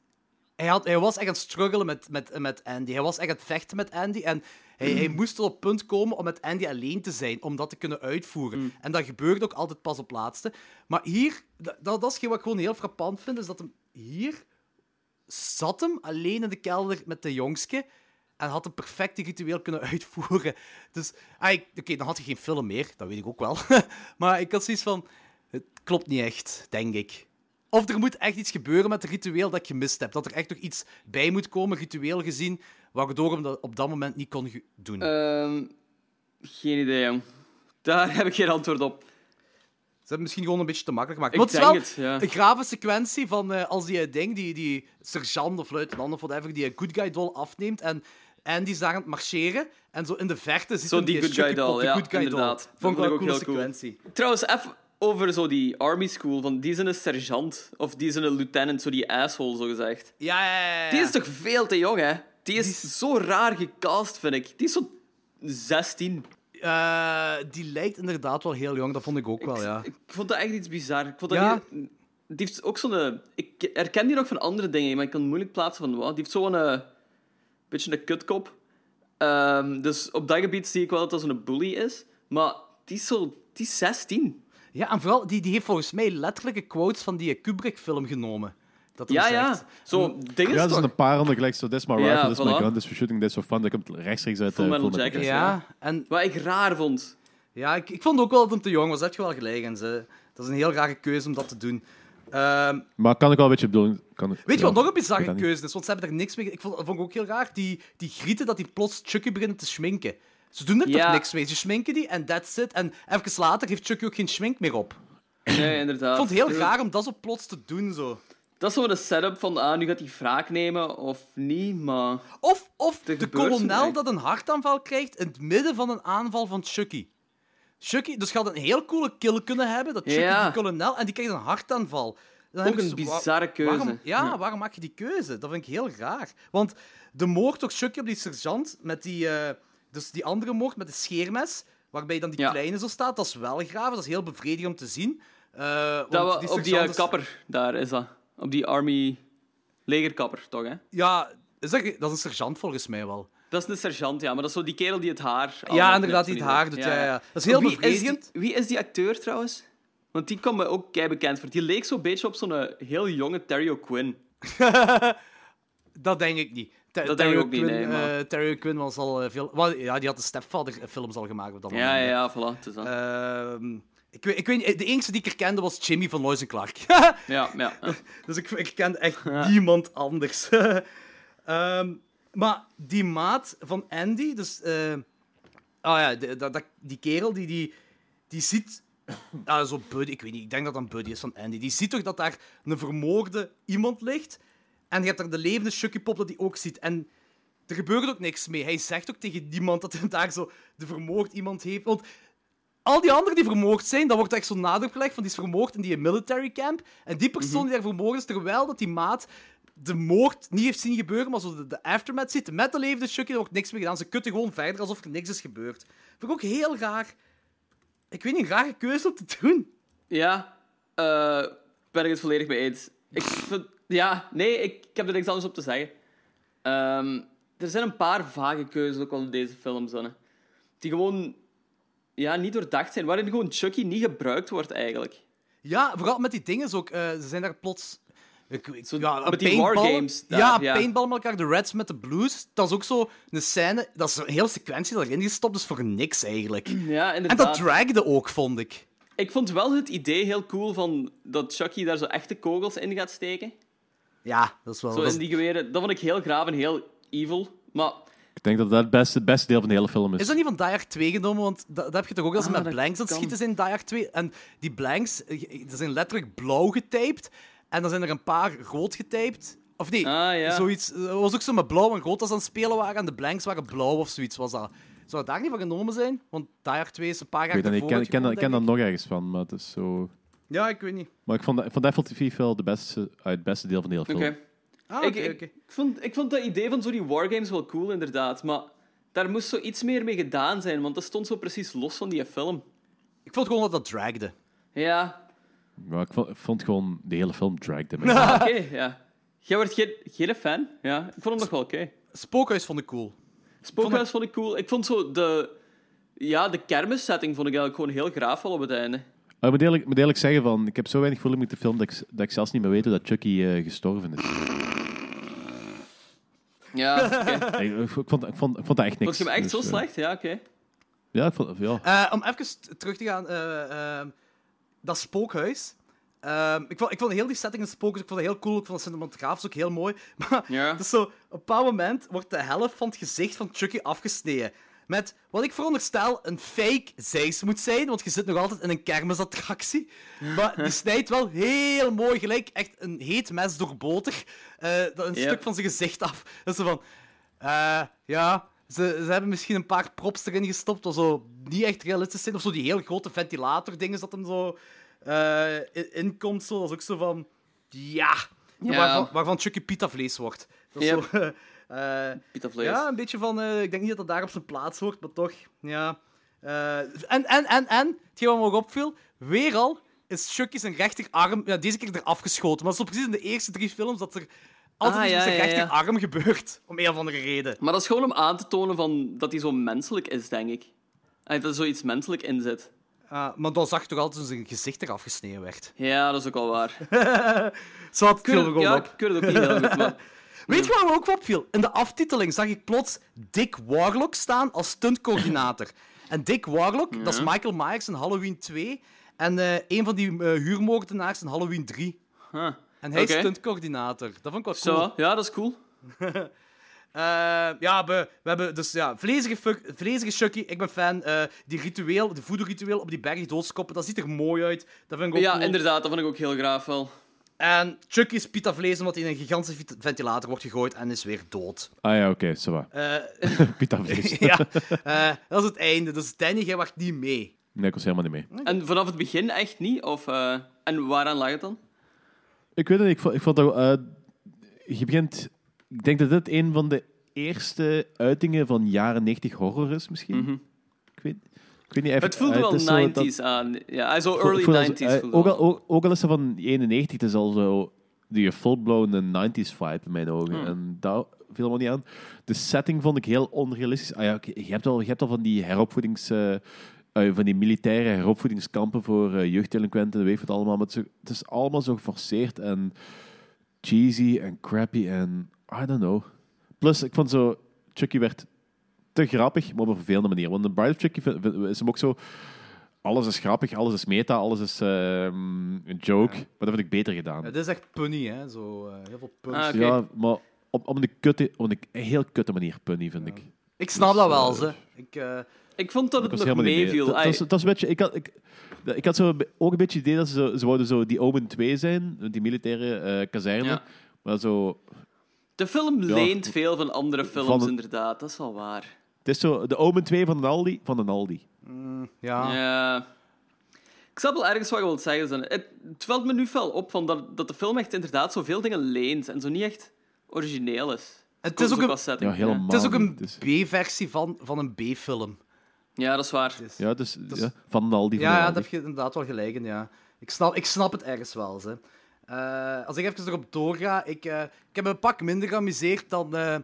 Hij, had, hij was echt aan het struggelen met, met, met Andy. Hij was echt aan het vechten met Andy. En hij, hij moest tot op het punt komen om met Andy alleen te zijn, om dat te kunnen uitvoeren. En dat gebeurde ook altijd pas op laatste. Maar hier, dat, dat is wat ik gewoon heel frappant vind, is dat hem hier zat hem alleen in de kelder met de jongske en had een perfecte ritueel kunnen uitvoeren. Dus, ah, oké, dan had hij geen film meer, dat weet ik ook wel. maar ik had zoiets van, het klopt niet echt, denk ik. Of er moet echt iets gebeuren met het ritueel dat ik gemist heb. Dat er echt nog iets bij moet komen, ritueel gezien, waardoor hem dat op dat moment niet kon doen. Ehm, geen idee, jong. Daar heb ik geen antwoord op. Ze hebben misschien gewoon een beetje te makkelijk gemaakt. Ik Maar het is denk wel het, ja. een grave sequentie van eh, als die eh, ding, die, die sergeant of luitenant of whatever, die een good guy doll afneemt en Andy is daar aan het marcheren en zo in de verte zit Zo hem die good guy doll, die ja, good guy inderdaad. doll. Vond ik wel een ook coole heel cool. Trouwens, even over zo die army school. Van, die is een sergeant. Of die is een lieutenant, zo die asshole, zo gezegd. Ja, ja, ja. Die is toch veel te jong, hè? Die is, zo raar gecast, vind ik. Die is zo 16. Eh, die lijkt inderdaad wel heel jong, dat vond ik ook wel, ja. Ik vond dat echt iets bizar. Ik vond dat Ja. heel- Die heeft ook zo'n... Ik herken die nog van andere dingen, maar ik kan moeilijk plaatsen van wat. Die heeft zo'n... beetje een kutkop. Ehm, dus op dat gebied zie ik wel dat dat zo'n bully is. Maar die is, zo, die is 16. Ja, en vooral, die, die heeft volgens mij letterlijke quotes van die Kubrick-film genomen. Dat Ja, zegt. ja. Zo, dingen Ja, er zijn een paar andere gelijk zo, this is my Ja, rifle, this is my gun, this is for shooting, this is for fun. Dat komt rechtstreeks uit Full eh, Metal Jacket. Ja, en Wat ik raar vond. ja, ik, ik vond ook wel dat hem te jong was. Daar heb je wel gelijk in. Ze. Dat is een heel rare keuze om dat te doen. Ehm, Maar kan ik wel een beetje bedoelen. Kan, weet je ja, wat nog een bizarre keuze is? Want ze hebben er niks mee... Ik vond, vond ik ook heel raar. Die, die grieten dat die plots Chucky beginnen te schminken. Ze doen er Ja. toch niks mee. Ze schminken die en that's it. En even later heeft Chucky ook geen schmink meer op. Nee, inderdaad. Ik vond het heel raar om dat zo plots te doen. Zo. Dat is zo de setup van, ah, nu gaat hij wraak nemen of niet, maar... Of, of de kolonel dat een hartaanval krijgt in het midden van een aanval van Chucky. Chucky, dus je had een heel coole kill kunnen hebben, dat Chucky Ja. die kolonel, en die krijgt een hartaanval. Dan Ook een zo- bizarre keuze. Waarom, ja, waarom maak je die keuze? Dat vind ik heel raar. Want de moord op Chucky op die sergeant, met die, eh, dus die andere moord met de scheermes, waarbij dan die Ja. kleine zo staat, dat is wel graaf, dat is heel bevredigend om te zien. Eh, Dat we, op die eh, kapper, daar is dat. Op die army legerkapper, toch, hè? Ja, is dat, dat is een sergeant volgens mij wel. Dat is een sergeant, ja, maar dat is zo die kerel die het haar... Ja, inderdaad, die het haar doet. Ja, ja. Dat is heel Wie is die- bevredigend. Wie is die acteur trouwens? Want die kwam me ook kei bekend voor. Die leek zo'n beetje op zo'n eh, heel jonge Terry O'Quinn. Dat denk ik niet. Ter- Dat Terry denk ik ook niet, nee, maar- eh, Terry O'Quinn was al eh, veel... ja, die had de Stepfather-films al gemaakt op dat Ja, ja, ja, voilà. Het is dat. Ehm, ik, weet, ik weet de enige die ik herkende was Jimmy van Lois Clark. ja, ja. ja. dus ik, ik kende echt niemand anders. Ehm, maar die maat van Andy, dus... ah ja, de- dat- dat- die kerel, die, die, die ziet... Ah, zo buddy, ik weet niet, ik denk dat dat een buddy is van Andy. Die ziet toch dat daar een vermoorde iemand ligt. En je hebt daar de levende Chucky Pop dat hij ook ziet. En er gebeurt ook niks mee. Hij zegt ook tegen niemand dat hij daar zo de vermoord iemand heeft. Want al die anderen die vermoord zijn, dat wordt echt zo nadruk gelegd van die is vermoord in die military camp. En die persoon die daar vermoord is, terwijl dat die maat de moord niet heeft zien gebeuren, maar zo de, de aftermath ziet, met de levende Chucky, wordt niks mee gedaan. Ze kutten gewoon verder alsof er niks is gebeurd. Vind ik ook heel raar. Ik weet niet, een rare keuze om te doen. Ja, eh, ben ik het volledig mee eens. Ik vind, ja, nee, ik, ik heb er niks anders op te zeggen. Ehm, er zijn een paar vage keuzes ook wel in deze films, dan, hè. die gewoon ja, niet doordacht zijn, waarin gewoon Chucky niet gebruikt wordt eigenlijk. Ja, vooral met die dingen ook. eh, ze zijn daar plots... Ik, ik, Zo ja, met die wargames Ja, ja. paintballen met elkaar. De Reds met de Blues. Dat is ook zo een scène... Dat is een hele sequentie dat erin gestopt is voor niks, eigenlijk. Ja, En dat dragde ook, vond ik. Ik vond wel het idee heel cool van dat Chucky daar zo echte kogels in gaat steken. Ja, dat is wel... Zo dat in die geweren. Dat vond ik heel graaf en heel evil. Maar Ik denk dat dat het beste, het beste deel van de hele film is. Is dat niet van Die Hard 2 genomen? Want dat, dat heb je toch ook als ze Ah, met dat blanks aan het kan. schieten zijn in Die Hard 2. En die blanks, eh, die zijn letterlijk blauw getaped. En dan zijn er een paar rood getaped. Of nee, Ah, ja. zoiets. Het was ook zo met blauw en rood als ze aan het spelen waren. En de blanks waren blauw of zoiets was dat. Zou dat daar niet van genomen zijn? Want Die Hard 2 is een paar jaar dat ik ken, ik ken, ik ken dat nog ergens van, maar het is zo... Ja, ik weet niet. Maar ik vond, ik vond Apple TV wel de beste, uh, het beste deel van de hele oké. film. Ah, ik, ik, oké. ik vond, ik vond dat idee van zo die wargames wel cool, inderdaad. Maar daar moest zo iets meer mee gedaan zijn, want dat stond zo precies los van die film. Ik vond gewoon dat dat dragde. Ja, Maar ik vond, ik vond gewoon de hele film dragged me. ah, oké, ja. Jij wordt geen, geen fan? Ja, ik vond hem nog wel oké. Spookhuis vond ik cool. Spookhuis vond ik cool. Ik vond zo de... Ja, de kermissetting vond ik eigenlijk gewoon heel graaf op het einde. Maar ik moet eerlijk, ik moet eerlijk zeggen, van, ik heb zo weinig voeling met de film dat ik, dat ik zelfs niet meer weet hoe dat Chucky eh, gestorven is. Ja, oké. ik, ik vond, ik, vond, ik vond dat echt niks. Vond je hem echt Dus, zo eh, slecht? Ja, oké. ja, ik vond, ja. Eh, om even t- terug te gaan, eh, ehm, dat spookhuis. Ehm, ik, vond, ik vond heel die setting in het spookhuis, ik vond het heel cool, ik vond de cinematografisch ook heel mooi. Maar Ja. dus zo, op een bepaald moment wordt de helft van het gezicht van Chucky afgesneden. Met wat ik veronderstel een fake zeis moet zijn, want je zit nog altijd in een kermisattractie. Maar die snijdt wel heel mooi, gelijk echt een heet mes door boter, dat een Yep. stuk van zijn gezicht af. Dat is zo van, eh, ja, ze, ze hebben misschien een paar props erin gestopt, wat zo niet echt realistisch zijn. Of zo die heel grote ventilator-dingen dat hem zo eh, in- inkomt. Zo. Dat is ook zo van, ja, Ja. Waarvan, waarvan Chucky pita vlees wordt. Dat is Yep. zo, eh, Pita vlees. ja, een beetje van, eh, ik denk niet dat dat daar op zijn plaats hoort, maar toch, ja. En, en, en, en, hetgeen wat me ook opviel, weer al is Chucky zijn rechterarm, ja, deze keer eraf geschoten. Maar dat is precies in de eerste drie films dat er altijd Ah, met ja, zijn ja, ja. rechterarm gebeurt. Om een of andere reden. Maar dat is gewoon om aan te tonen van dat hij zo menselijk is, denk ik. Ah, dat er zoiets menselijk in zit. Uh, maar dan zag toch altijd zijn gezicht eraf gesneden werd. Ja, dat is ook al waar. Zo had Ik viel weet, er gewoon ja, op. ik weet het ook niet heel goed, maar... Weet je waar me ook wat opviel? In de aftiteling zag ik plots Dick Warlock staan als stuntcoördinator. en Dick Warlock, dat is Michael Myers in Halloween 2. En eh, een van die eh, huurmoordenaars in Halloween 3. Huh. En hij is stuntcoördinator. Dat vond ik wel cool. Zo, ja, dat is cool. Eh, ja, we, we hebben dus ja, vlezige, fuck- vlezige Chucky. Ik ben fan. Eh, die ritueel, de voodoo-ritueel op die berg doodskoppen, dat ziet er mooi uit. Dat vind ik ook Ja, cool. inderdaad, dat vond ik ook heel graag wel. En Chucky is pita vlees omdat hij in een gigantische ventilator wordt gegooid en is weer dood. Ah ja, oké, zo va. Eh, Pita vlees. ja, eh, dat is het einde. Dus Danny, jij wacht niet mee. Nee, ik was helemaal niet mee. En vanaf het begin echt niet? Of, eh, En waaraan lag het dan? Ik weet het niet, ik vond, ik vond dat... eh, je begint... Ik denk dat dit een van de eerste uitingen van jaren 90 horror is, misschien. Mhm. Ik weet, ik weet niet even... Het voelde eh, wel is zo dat- 90s aan. Ja, zo early ik voel dat zo- 90s. eh, ook, al, ook, ook al is ze van 91, het is al zo die full-blown 90s vibe in mijn ogen. Hmm. En daar viel me niet aan. De setting vond ik heel onrealistisch. Ah ja, je, hebt al, je hebt al van die heropvoedings... eh, van die militaire heropvoedingskampen voor eh, jeugddelinquenten, weet je wat allemaal. Maar het is, het allemaal zo geforceerd en cheesy en crappy en I don't know. Plus, ik vond zo... Chucky werd te grappig, maar op een vervelende manier. Want de Bride of Chucky vind- vind- is hem ook zo... Alles is grappig, alles is meta, alles is ehm, een joke. Maar dat vind ik beter gedaan. Het is echt punny, hè. Zo, eh, heel veel punch. Ah. Ja, maar op, op, een kutte, op een heel kutte manier punny, vind ik. Ik snap dat wel, eh, ze. Ik, Ik vond dat Ik het nog meeviel. Dat, dat, dat is een beetje... Ik had, ik, ik had zo ook een beetje het idee dat ze, ze wouden zo die Omen 2 zijn, die militaire eh, kazerne. Ja. Maar zo... De film Ja. leent veel van andere films, Van inderdaad. Dat is wel waar. Het is zo de Omen 2 van een Aldi. Van een Aldi. ja. Ja. Ik snap wel ergens wat je wilt zeggen. Het, het valt me nu fel op van dat, dat de film echt inderdaad zoveel dingen leent en zo niet echt origineel is. Het is ook een. Ja, helemaal het is ook een is- B-versie van, van een B-film. Ja, dat is waar. Ja, dus, ja, van een Aldi. Van Ja, een ja, daar heb je inderdaad wel gelijk in, ja. Ik snap, ik snap het ergens wel, ze. Eh, als ik even erop doorga, ik, eh, ik heb me een pak minder geamuseerd dan, eh,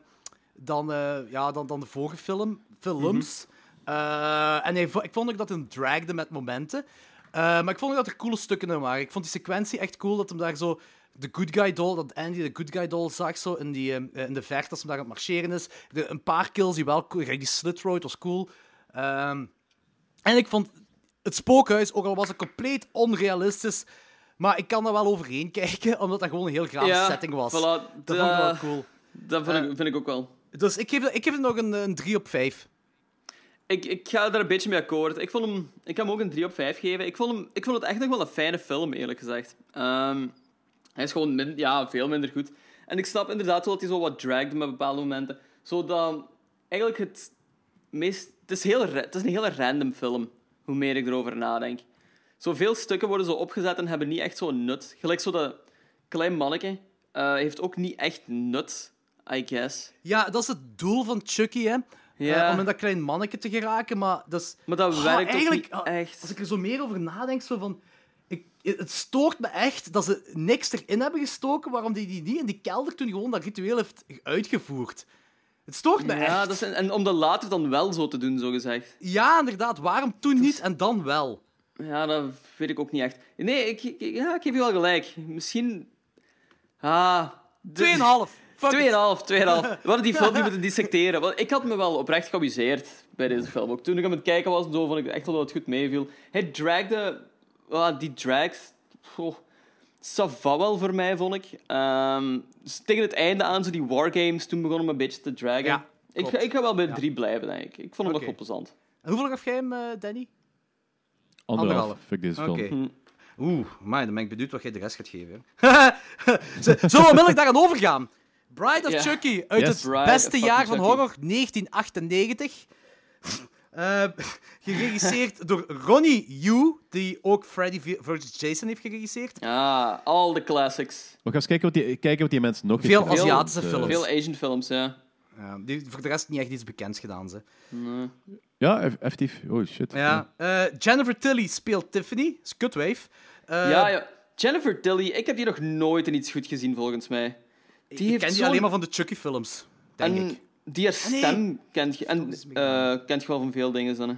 dan, eh, ja, dan, dan de vorige film, films. Eh, en vo- ik vond ook dat hij dragde met momenten. Eh, maar ik vond ook dat er coole stukken in waren. Ik vond die sequentie echt cool, dat hem daar zo... De good guy doll, dat Andy de good guy doll zag zo in, die, in de verte als hij daar aan het marcheren is. De, een paar kills die wel cool... Die slit road was cool. Ehm, en ik vond het spookhuis, ook al was het compleet onrealistisch, maar ik kan daar wel overheen kijken, omdat dat gewoon een heel graaf Ja, setting was. voilà, dat vond ik wel cool. Dat vind, ik, vind ik ook wel. Dus ik geef, ik geef het nog een, een 3 op 5. Ik, ik ga daar een beetje mee akkoord. Ik, vond hem, ik kan hem ook een 3 op 5 geven. Ik vond, hem, ik vond het echt nog wel een fijne film, eerlijk gezegd. Ehm, hij is gewoon min- ja, veel minder goed. En ik snap inderdaad wel dat hij zo wat dragde met bepaalde momenten. Zodat eigenlijk het meest... Het is, heel, het is een hele random film, hoe meer ik erover nadenk. Zoveel stukken worden zo opgezet en hebben niet echt zo'n nut. Gelijk zo dat klein manneke eh, heeft ook niet echt nut, I guess. Ja, dat is het doel van Chucky, hè. Ja. Eh, om in dat klein manneke te geraken, maar dat is... Maar dat Ah, werkt eigenlijk, niet ah, echt. Als ik er zo meer over nadenk, zo van... Ik, het stoort me echt dat ze niks erin hebben gestoken waarom die die niet in die kelder toen gewoon dat ritueel heeft uitgevoerd. Het stoort me Ja, echt. dat is, en, om dat later dan wel zo te doen, zo gezegd. Ja, inderdaad. Waarom toen niet en dan wel? Ja, dat weet ik ook niet echt. Nee, ik, ik- ja, ik geef je wel gelijk. Misschien... Ah... de- 2,5. Fuck it. 2,5, 2,5. We hadden die film niet moeten dissecteren. Want ik had me wel oprecht geamuseerd bij deze film. Ook toen ik aan het kijken was, zo, vond ik echt wel dat het goed meeviel. Hij dragde... ah, die drags... ça va wel voor mij, vond ik. Ehm, dus tegen het einde aan, zo die wargames, toen begon hem een beetje te dragen. Ja, ik, ga, ik ga wel bij drie blijven, denk ik. Ik vond hem nog wel plezant. En hoeveel gaf jij hem, eh, Danny? Anderhalf. Anderhalf. Fuck deze film. Oeh, maar dan ben ik benieuwd wat jij de rest gaat geven. Zullen we onmiddellijk daaraan overgaan? Bride of. Chucky uit Yes. het Bride beste jaar van Chucky. horror, 1998. Eh, geregisseerd door Ronnie Yu, die ook Freddy vs. Jason heeft geregisseerd. Ah, all the classics. We gaan eens kijken wat die, kijken wat die mensen nog Veel. Aziatische Eh, films. Veel Asian films, ja. Ja, die voor de rest niet echt iets bekends gedaan. Ze. Ja, eff- effectief. Oh shit. Ja. eh, Jennifer Tilly speelt Tiffany, is Cutwave. Eh, ja, ja. Jennifer Tilly, ik heb die nog nooit in iets goed gezien, volgens mij. ik Die heeft ken die alleen maar van de Chucky-films, denk en ik. Die haar nee. stem kent je, en, eh, kent je wel van veel dingen, Zanne.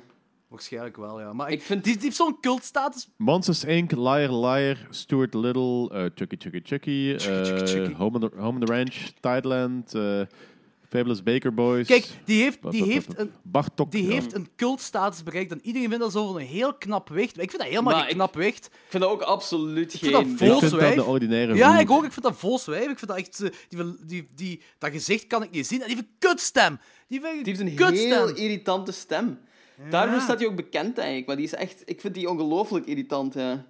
Waarschijnlijk wel, ja. Maar Ik ik vind- die, die heeft zo'n cultstatus. Monsters Inc., Liar Liar, Stuart Little, eh, Chucky Chucky Chucky, Chucky, eh, Chucky, Chucky. Home, on the, Home on the Ranch, Tideland, eh, Fabulous Baker Boys. Kijk, die heeft, die heeft een Bartok. Die ja. heeft een cultstatus bereikt en iedereen vindt dat zo van een heel knap wicht. Ik vind dat helemaal Maar geen ik- knap wicht. Ik vind dat ook absoluut vind dat geen... Ik vind dat de ordinaire Ja, ik ook. Ik vind dat vol zwijf. Ik vind dat echt... eh, Die, die, die, dat gezicht kan ik niet zien. En die heeft een kutstem. Die heeft Die heeft een kutstem. heel irritante stem. Daarvoor staat hij ook bekend, eigenlijk. Maar die is echt... Ik vind die ongelooflijk irritant, ja.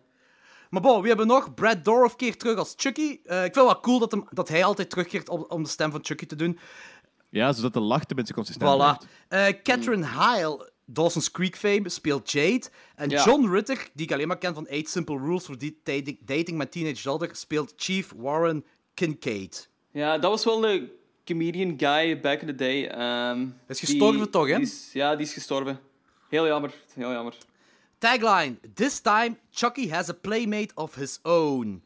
Maar bon, we hebben nog Brad keert terug als Chucky. Eh, ik vind het wel cool dat, hem, dat hij altijd terugkeert om, om de stem van Chucky te doen. Ja, zodat de lach tenminste consistent Voilà. blijft. Eh Catherine Heil, Dawson's Creek fame, speelt Jade. En Ja. John Ritter, die ik alleen maar ken van 8 Simple Rules voor die dating, met Teenage Daughter, speelt Chief Warren Kincaid. Ja, dat was wel een comedian guy back in the day. Ehm, is gestorven toch, hè? die is- ja, die is gestorven. Heel jammer. Heel jammer. Tagline: This time, Chucky has a playmate of his own.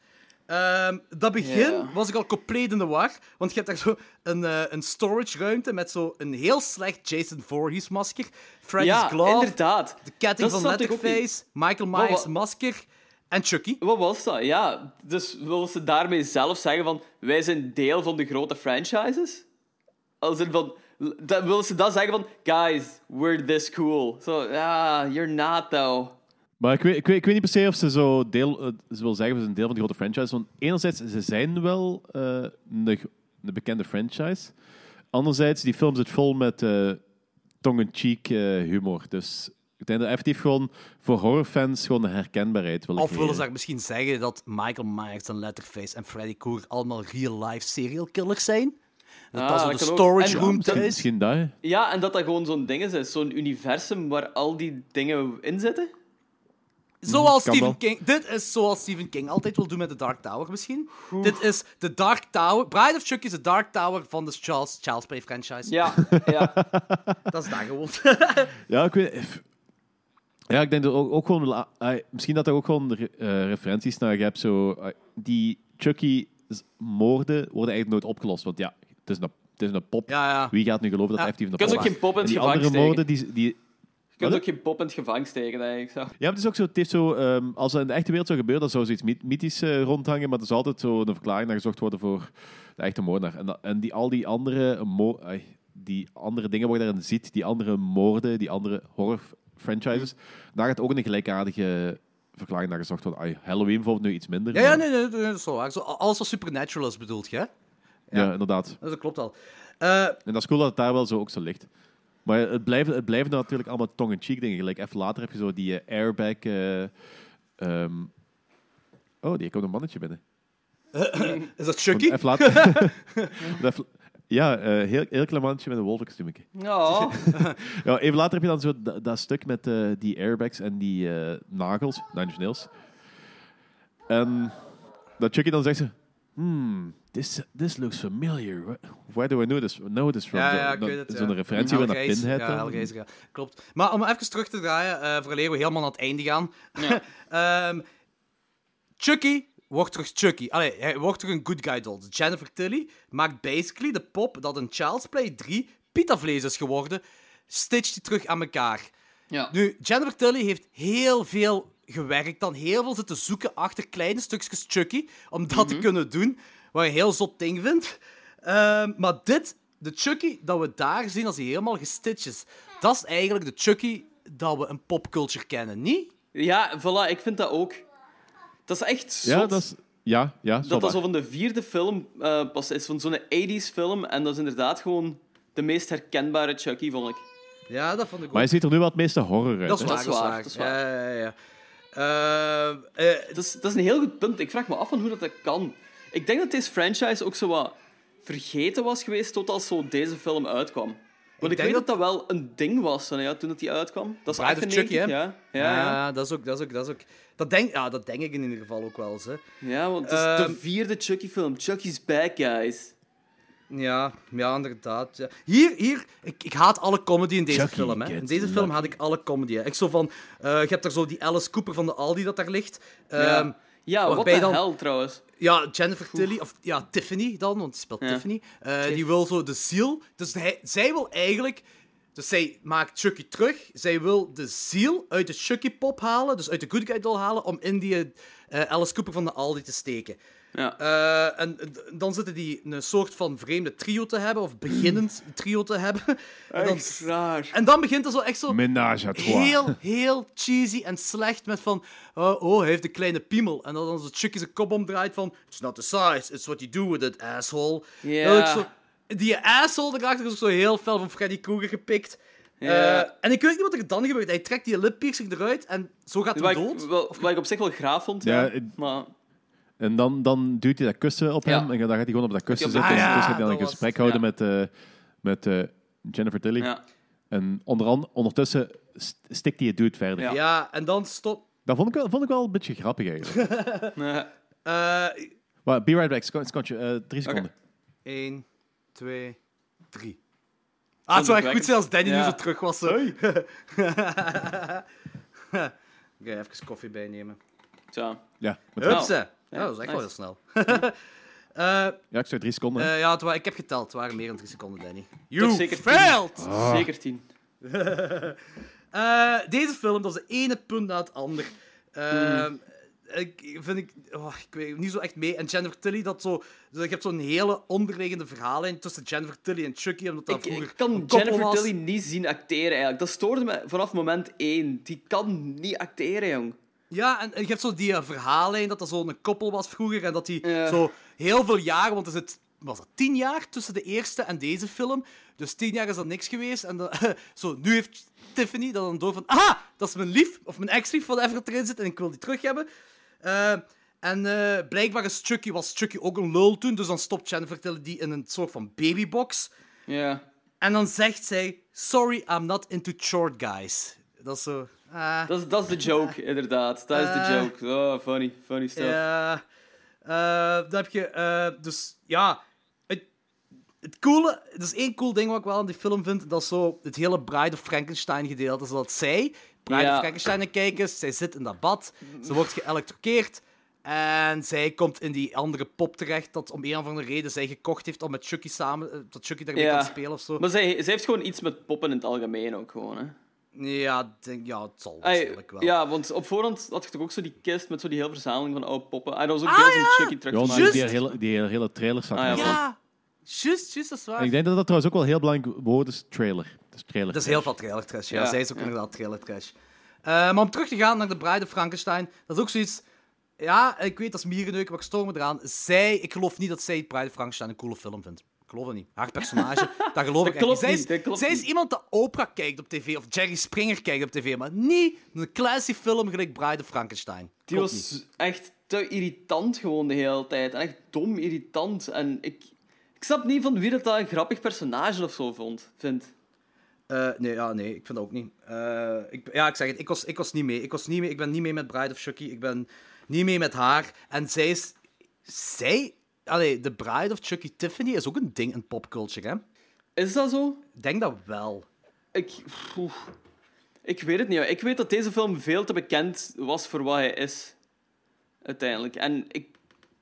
Ehm, dat begin was ik al compleet in de war, want je hebt daar zo een, eh, een storage ruimte met zo een heel slecht Jason Voorhees masker, Freddy's ja, glove, inderdaad. de ketting Dat van Letterface, Michael Myers wat- masker en Chucky. Wat was dat? Ja, dus willen ze daarmee zelf zeggen van wij zijn deel van de grote franchises? Als in van, dan willen ze dat zeggen van guys, we're this cool. Zo, ja, you're not though. Maar ik weet, ik, weet, ik weet niet per se of ze zo deel, eh, ze wil zeggen we zijn een deel van die grote franchise. Want enerzijds, ze zijn wel eh, een, een bekende franchise. Anderzijds, die film zit vol met eh tongue-in-cheek eh, humor. Dus ik denk dat effectief gewoon voor horrorfans gewoon een herkenbaarheid willen Of willen creëren. ze daar misschien zeggen dat Michael Myers en Letterface en Freddy Krueger allemaal real-life serial killers zijn? Dat Ah, dat ook. storage room is? Misschien dat. Ja, en dat dat gewoon zo'n ding is zo'n universum waar al die dingen in zitten. Zoals kan Stephen wel. King. Dit is zoals Stephen King altijd wil doen met de Dark Tower, misschien. Dit is de Dark Tower. Bride of Chucky is de Dark Tower van de Charles, Charles Play franchise. Ja, ja. Dat is dat gewoon. Ja, ik weet... if- Ja, ik denk dat ook, ook gewoon... misschien dat er ook gewoon re- eh, referenties naar je hebt. Zo, die Chucky-moorden worden eigenlijk nooit opgelost. Want ja, het is een, het is een pop. ja, ja. Wie gaat nu geloven dat Ja. hij effectief een pop ook is? geen pop in het die andere moorden, die... die kunt Wat? ook geen pop in het steken, eigenlijk. Zo. ja, maar het is ook zo... Het heeft zo ehm, als dat in de echte wereld zou gebeuren, dan zou zoiets myth- mythisch eh, rondhangen. Maar er zal altijd zo een verklaring naar gezocht worden voor de echte moordenaar. En, en die, al die andere, mo ai, die andere dingen waar je daarin ziet, die andere moorden, die andere horror-franchises, daar gaat ook een gelijkaardige verklaring naar gezocht worden. Ai, Halloween bijvoorbeeld nu iets minder. Ja, ja nee, nee, nee, dat is wel waar. Zo, alles wat supernatural is, bedoelt je, hè? ja, inderdaad. Dat klopt al. Eh, En dat is cool dat het daar wel zo ook zo ligt. Maar het blijven, het blijven natuurlijk allemaal tongue-in-cheek dingen. Gelijk even later heb je zo die eh, airbag... eh, ehm, oh, die komt een mannetje binnen. is dat Chucky? Even later... Even- ja, eh, heel, heel klein mannetje met een wolvenkostuumetje. Ja. Ja, even later heb je dan zo dat, dat stuk met eh, die airbags en die eh, nagels, Nine Inch Nails. En dat Chucky dan zegt ze... Hmm, this, this looks familiar. Where- do I know this, know this from? Ja, ja, ik dan- weet het. Zo'n ja. referentie naar Pinhead. Ja. Hellraiser, ja. Klopt. Maar om even terug te draaien, eh vooraleer we helemaal naar het einde gaan. Ehm, Chucky wordt terug Chucky. Allee, hij wordt terug een good guy doll. Jennifer Tilly maakt basically de pop dat in Child's Play 3 pitavlees is geworden, stitcht die terug aan elkaar. ja. Nu, Jennifer Tilly heeft heel veel gewerkt dan, heel veel zitten zoeken achter kleine stukjes Chucky, om dat te kunnen doen, wat je een heel zot ding vindt. Ehm, maar dit, de Chucky dat we daar zien als hij helemaal gestitcht is, dat is eigenlijk de Chucky dat we in popculture kennen, niet? ja, voilà, ik vind dat ook. Dat is echt zot. Ja, dat is... Ja, ja, dat zo dat zo van de vierde film eh, pas is, van zo'n 80s film. En dat is inderdaad gewoon de meest herkenbare Chucky, vond ik. Ja, dat vond ik ook. Maar je ziet er nu wat het meeste horror uit. dat is waar, Dat is waar, dat is waar. Ja, ja, ja. Ehm, eh, Dat is, dat is een heel goed punt. Ik vraag me af van hoe dat, dat kan. Ik denk dat deze franchise ook zo wat vergeten was geweest tot als zo deze film uitkwam. Want ik, denk weet dat dat wel een ding was hè, ja, toen dat die uitkwam. Dat is Bride of 98, Chucky, hè? ja. Ja, ja, ja. dat is ook, dat is ook, dat is ook... Dat denk, ja, dat denk ik in ieder geval ook wel eens, hè. ja, want het is Ehm, de vierde Chucky-film. Chucky's back, guys. Ja, ja, inderdaad. Ja. Hier, hier ik, ik haat alle comedy in deze Chucky film. Hè. In deze film haat ik alle comedy. Hè. Ik zo van, eh, je hebt daar zo die Alice Cooper van de Aldi dat daar ligt. Ehm, Ja, ja wat de dan- hel trouwens. Ja, Jennifer Tilly, of ja, Tiffany dan, want die speelt Ja. Tiffany. eh, die wil zo de ziel. Dus hij, zij wil eigenlijk Dus zij maakt Chucky terug. Zij wil de ziel uit de Chucky-pop halen, dus uit de Good Guy doll halen, om in die eh, Alice Cooper van de Aldi te steken. Ja. Eh, en dan zitten die een soort van vreemde trio te hebben, of beginnend trio te hebben. En dan, en dan begint er zo echt zo Menage à trois. heel, heel cheesy en slecht met van... oh, oh, hij heeft een kleine piemel. En dan dan zo Chucky zijn kop omdraait van... It's not the size, it's what you do with it, asshole. Ja. Zo, die asshole daarachter is ook zo heel fel van Freddy Krueger gepikt. Ja. Eh, en ik weet niet wat er dan gebeurt. Hij trekt die lippiercing eruit en zo gaat hij ik, dood. wel, wat ik op zich wel graaf vond, ja. Maar En dan, dan duwt hij dat kussen op Ja. hem en dan gaat hij gewoon op dat kussen Ah, zitten. en ja, ondertussen gaat hij dan een was- gesprek houden ja. met, eh, met eh, Jennifer Tilly. ja. En onder an- ondertussen st- stikt hij het dude verder. Ja. Ja, en dan stop... Dat vond ik, wel, vond ik wel een beetje grappig eigenlijk. Nee. maar be right back, Scotje, eh, drie seconden. 1, 2, 3. Ah, het zou echt goed zijn als Danny nu zo terug was. Zo. Oké, even koffie bijnemen. Tja. Ja, met Ja. Hupsa. Ja, dat is echt wel heel snel. Eh, ja, ik zei drie seconden. eh, ja, het wa- ik heb geteld. Het waren meer dan drie seconden, Danny. Toch You zeker tien. failed! Zeker tien. Eh, deze film, dat is de ene punt na het ander. Eh, Hmm. ik vind ik, oh, ik weet niet zo echt mee. En Jennifer Tilly, dat zo, dus je hebt zo'n hele onderliggende verhaallijn tussen Jennifer Tilly en Chucky, omdat dat Ik, vroeger ik kan een koppel Jennifer was. Tilly niet zien acteren eigenlijk. Dat stoorde me vanaf moment één. Die kan niet acteren, jong. Ja, en, en je hebt zo die eh, verhaallijn dat dat zo'n koppel was vroeger en dat die Ja. zo heel veel jaren, want er zit, was dat tien jaar tussen de eerste en deze film, dus tien jaar is dat niks geweest. En zo, nu heeft Tiffany dat dan door van, ah, dat is mijn lief, of mijn ex-lief, whatever dat erin zit, en ik wil die terug hebben. Eh, en eh, blijkbaar is Chucky, was Chucky ook een lul toen, dus dan stopt Jennifer Tilly die in een soort van babybox. Ja. En dan zegt zij, sorry, I'm not into short guys. Dat is zo... ah. Dat is, dat is de joke, inderdaad. Dat is de Eh. joke. Oh, funny. Funny stuff. Ja. eh, dan heb je... eh, dus ja... Het, het coole... Er is één cool ding wat ik wel aan die film vind. Dat is zo het hele Bride of Frankenstein gedeelte. Zodat zij, Bride Ja. of Frankenstein kijken is. Zij zit in dat bad. Ze wordt geëlektrokeerd. En zij komt in die andere pop terecht. Dat om een of andere reden zij gekocht heeft om met Chucky samen... eh, Dat Chucky daarmee Ja. kan spelen of zo. Maar zij, zij heeft gewoon iets met poppen in het algemeen ook gewoon, hè. Ja, denk, ja, het zal waarschijnlijk wel. ja, want op voorhand had je toch ook zo die kist met zo die hele verzameling van oude poppen. Ah, dat was ook Ah, deels een ja! Chucky Ja, die, hele, die hele trailer zat Ah, ja, juist, juist, dat is waar. En ik denk dat dat trouwens ook wel heel belangrijk woord is, trailer. Het is trailer. Dat is heel veel trailer trash. Ja, Ja, zij is ook ja. inderdaad trailer trash. Eh, maar om terug te gaan naar de Bride of Frankenstein, dat is ook zoiets. Ja, ik weet dat is mierenneuken, maar ik stoor me eraan. Zij, ik geloof niet dat zij Bride of Frankenstein een coole film vindt. Geloof dat niet. Haar personage, dat geloof ik Zij is, niet, klopt zij is niet. iemand dat Oprah kijkt op tv, of Jerry Springer kijkt op tv, maar niet een classy film gelijk Bride of Frankenstein. Die Klopt was niet. echt te irritant gewoon de hele tijd. En echt dom irritant. En ik, ik snap niet van wie dat, dat een grappig personage of zo vond, vindt. Eh, nee, ja, nee, ik vind dat ook niet. Eh, ik, ja, ik zeg het, ik was, ik was niet mee. Ik, was niet mee. ik ben niet mee met Bride of Chucky. Ik ben niet mee met haar. En zij is... Zij... Allee, de Bride of Chucky Tiffany is ook een ding in popculture, hè? Is dat zo? Ik denk dat wel. Ik, ik weet het niet. Ik weet dat deze film veel te bekend was voor wat hij is. Uiteindelijk. En ik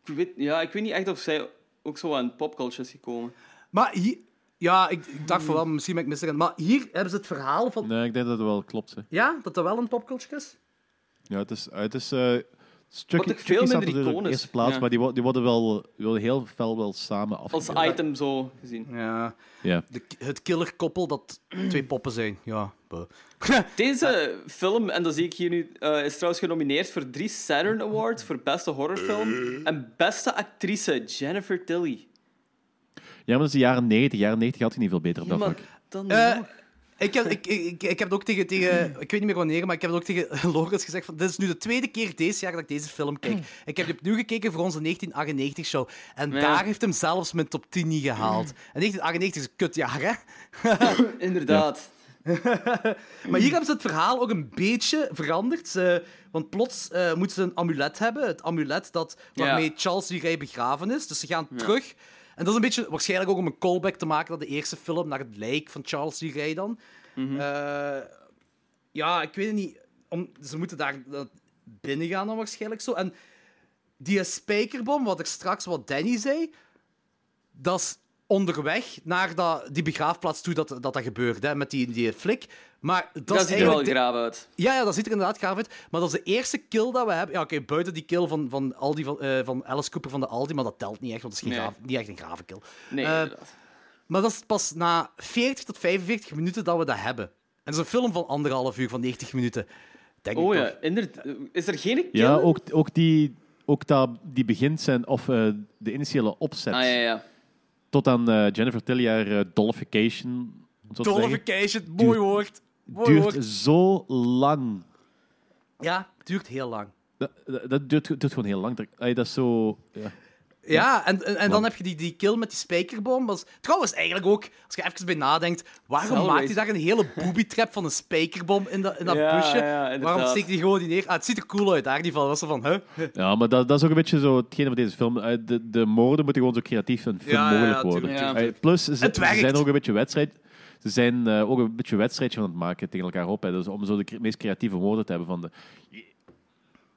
weet, ja, ik weet niet echt of zij ook zo aan popculture is gekomen. Maar hier... Ja, ik, ik dacht van wel, misschien ben ik misgegaan. Maar hier hebben ze het verhaal van... Nee, ik denk dat het wel klopt. Hè. Ja, dat dat wel een popculture is? Ja, het is... Het is eh, Chucky, Wat veel minder natuurlijk op de iconisch. eerste plaats, Ja. maar die, die worden wel die worden heel fel wel samen Als afgebeeld. item zo gezien. Ja. Ja. De, het killerkoppel dat twee poppen zijn. Ja. Deze film, en dat zie ik hier nu, eh, is trouwens genomineerd voor drie Saturn Awards voor beste horrorfilm en beste actrice Jennifer Tilly. ja, maar dat is de jaren 90. Jaren 90 had je niet veel beter op Ja, dat maar vlak. dan Eh. Ik heb, ik, ik, ik heb het ook tegen, tegen... Ik weet niet meer wanneer, maar ik heb het ook tegen Lorenz gezegd van... Dit is nu de tweede keer deze jaar dat ik deze film kijk. Ik heb die opnieuw gekeken voor onze 1998-show. En Ja. daar heeft hem zelfs mijn top 10 niet gehaald. En 1998 is een kutjaar, hè? Inderdaad. Maar hier hebben ze het verhaal ook een beetje veranderd. Ze, want plots eh, moeten ze een amulet hebben. Het amulet dat, waarmee Ja. Charles Lee begraven is. Dus ze gaan terug. En dat is een beetje waarschijnlijk ook om een callback te maken naar de eerste film, naar het lijk van Charles Lee dan. Eh, ja, ik weet het niet. Om, ze moeten daar eh, binnen gaan dan waarschijnlijk zo. En die spijkerbom, wat er straks wat Danny zei, dat is onderweg naar dat, die begraafplaats toe dat dat, dat gebeurt, hè, met die, die flik. Maar dat, Dat is ziet er wel graaf uit. Ja, ja, dat ziet er inderdaad gaaf uit. Maar dat is de eerste kill dat we hebben. Ja, oké, buiten die kill van, van, Aldi, van, eh, van Alice Cooper van de Aldi, maar dat telt niet echt, want dat is geen Nee. graaf- niet echt een grave kill. Nee, inderdaad. Maar dat is pas na 40 tot 45 minuten dat we dat hebben. En dat is een film van anderhalf uur, van 90 minuten. Denk Oh ik ja, inderdaad. Is er geen kill? Ja, ook, ook, die, ook dat die begint zijn, of eh, de initiële opzet, Ah, ja, ja. Tot aan eh, Jennifer Tilly haar eh, dollification. om zo te zeggen, Dollification, mooi woord. Mooi duurt woord. zo lang. Ja, het duurt heel lang. Dat, dat, dat duurt, duurt gewoon heel lang. Dat, dat is zo... Ja. Ja, en, en, en dan heb je die, die kill met die spijkerbom. Dat is- trouwens, eigenlijk ook, als je even bij nadenkt, waarom maakt hij daar een hele booby-trap van een spijkerbom in dat, in dat Ja, busje? ja, waarom steekt hij gewoon niet neer? Ah, het ziet er cool uit, daar geval. Dat was van, huh? ja, maar dat, dat is ook een beetje zo hetgene van deze film. Eh, De, de moorden moeten gewoon zo creatief en ja, mogelijk worden. tuurlijk. Eh, Plus, ze, zijn ook een beetje wedstrijd... Ze zijn eh, ook een beetje wedstrijdje aan het maken tegen elkaar op. Hè. Dus om zo de meest creatieve woorden te hebben van de...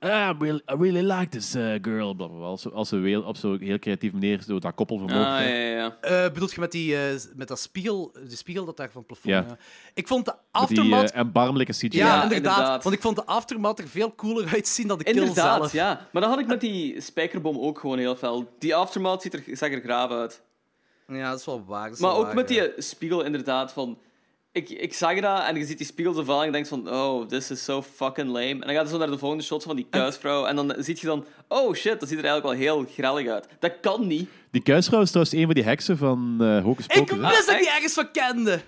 Ah, I really, I really like this uh, girl. Bla, bla, bla. Als, ze- als ze weer op zo'n heel creatieve manier zo dat koppel Ah, vermogen. ja, ja, ja. Eh bedoelt je met, die, eh, met dat spiegel, die spiegel dat daar van het plafond... Ja. ja. Ik vond de Met die aftermath... eh, erbarmelijke CGI. ja, Ja, inderdaad, inderdaad. Want ik vond de aftermath er veel cooler uitzien dan de kill Inderdaad, zelf. ja. Maar dat had ik met die spijkerbom ook gewoon heel fel. Die aftermath ziet er, zag er graaf uit. Ja, dat is wel waar. dat is Maar wel ook waar, met die ja. spiegel, inderdaad. Van, ik, ik zag dat en je ziet die spiegel zo vallen en je denkt van, oh, this is so fucking lame. En dan gaat je zo naar de volgende shots van die kuisvrouw en dan zie je dan, oh shit, dat ziet er eigenlijk wel heel grellig uit. Dat kan niet. Die kuisvrouw is trouwens een van die heksen van eh Hocus Ik Pocus. hè? wist dat ik die echt? ergens van kende.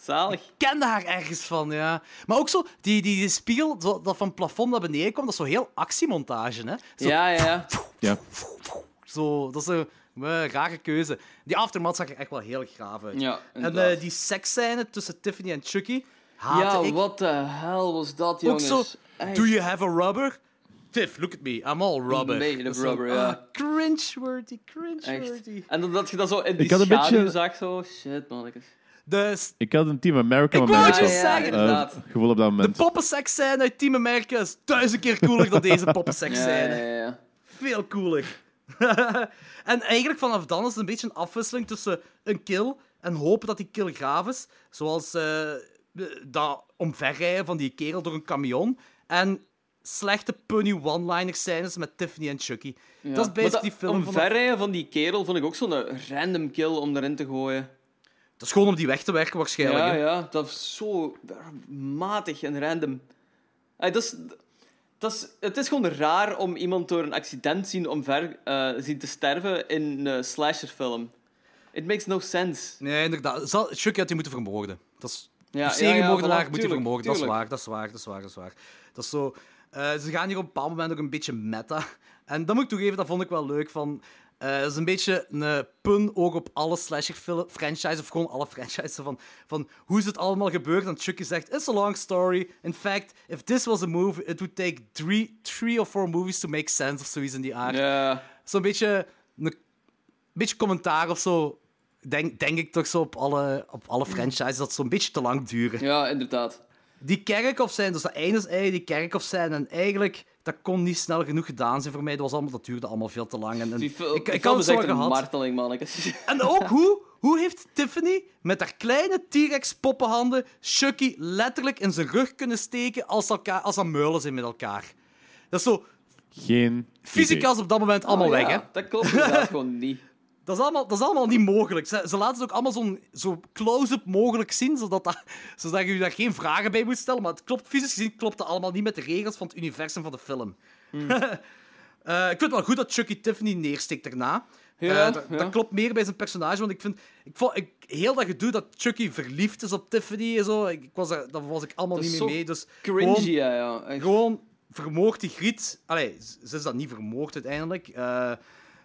Zalig. kende haar ergens van, ja. Maar ook zo, die, die, die spiegel zo- dat van het plafond naar beneden kwam, dat is zo heel actiemontage, hè. Zo, Ja, ja, ja. Ja. zo, dat is een eh, rare keuze. Die aftermath zag er echt wel heel graaf uit. Ja, en eh, die seksscène tussen Tiffany en Chucky haatte Ja, ik. wat de hel was dat, ook jongens? zo, Echt. do you have a rubber? Tiff, look at me, I'm all rubber. Dat is zo, rubber, ja. ah, cringeworthy, Echt. cringeworthy. En dan dat je dat zo in die Ik had een schaduw beetje- zag, zo... Shit, mannetjes. Dus Ik had een Team America Ik moment. wou het ja, zeggen. eh, inderdaad. gevoel op dat de moment. poppenseksscène uit Team America is duizend keer cooler dan deze Ja, poppenseksscène. ja, ja. Veel cooler. en eigenlijk vanaf dan is het een beetje een afwisseling tussen een kill en hopen dat die kill gaaf is. Zoals eh, dat omverrijden van die kerel door een camion. En slechte punny one-liner scènes met Tiffany en Chucky. Ja. Dat is die film. vanaf- Omverrijden van die kerel vond ik ook zo'n random kill om erin te gooien. Dat is gewoon om die weg te werken waarschijnlijk. Ja, hè. ja, dat is zo matig en random. Ay, dat is, dat is, het is gewoon raar om iemand door een accident zien omver eh, zien te sterven in een slasherfilm. It makes no sense. Nee, inderdaad. Zal, Chucky had die moeten vermoorden. Dat is Ja, seriemoordenaar voilà, moet je tuurlijk, vermoorden. Dat is waar, dat is waar, dat is waar, dat is waar. Dat is zo... eh, ze gaan hier op een bepaald moment ook een beetje meta. En dat moet ik toegeven, dat vond ik wel leuk. Van, eh dat is een beetje een pun ook op alle slasher-franchises, of gewoon alle franchises, van, van hoe is het allemaal gebeurd. En Chucky zegt, it's a long story. In fact, if this was a movie, it would take three, three or four movies to make sense, of zoiets in die aard. Ja, Zo'n beetje, een beetje commentaar of zo, denk, denk ik toch zo op alle, op alle franchises, dat zo'n beetje te lang duren. ja, inderdaad. Die kerkhof zijn, dus dat einde is eigenlijk die kerkhof zijn. En eigenlijk, dat kon niet snel genoeg gedaan zijn voor mij. Dat, was allemaal, dat duurde allemaal veel te lang. En, en Die fil- ik, die ik film had het is zo echt een gehad. marteling, mannetjes. En ook hoe, hoe heeft Tiffany met haar kleine T-Rex poppenhanden Chucky letterlijk in zijn rug kunnen steken als elkaar, als ze meulen zijn met elkaar? Dat is zo Geen fysica is op dat moment allemaal Oh, weg, ja, hè? Dat klopt inderdaad gewoon niet. Dat is allemaal, dat is allemaal niet mogelijk. Ze, ze laten het ook allemaal zo close-up mogelijk zien, zodat, dat, zodat je daar geen vragen bij moet stellen. Maar het klopt, fysisch gezien klopt dat allemaal niet met de regels van het universum van de film. Eh, ik vind het wel goed dat Chucky Tiffany neersteekt daarna. Ja, Eh, dat, ja. dat klopt meer bij zijn personage, want ik vind... Ik vond, ik, heel dat gedoe dat Chucky verliefd is op Tiffany en zo, ik, ik was daar, daar was ik allemaal Dat niet mee zo mee. Dus Cringy, gewoon- ja. ja. Echt. gewoon vermoord die griet. Allee, ze is dat niet vermoord uiteindelijk. eh,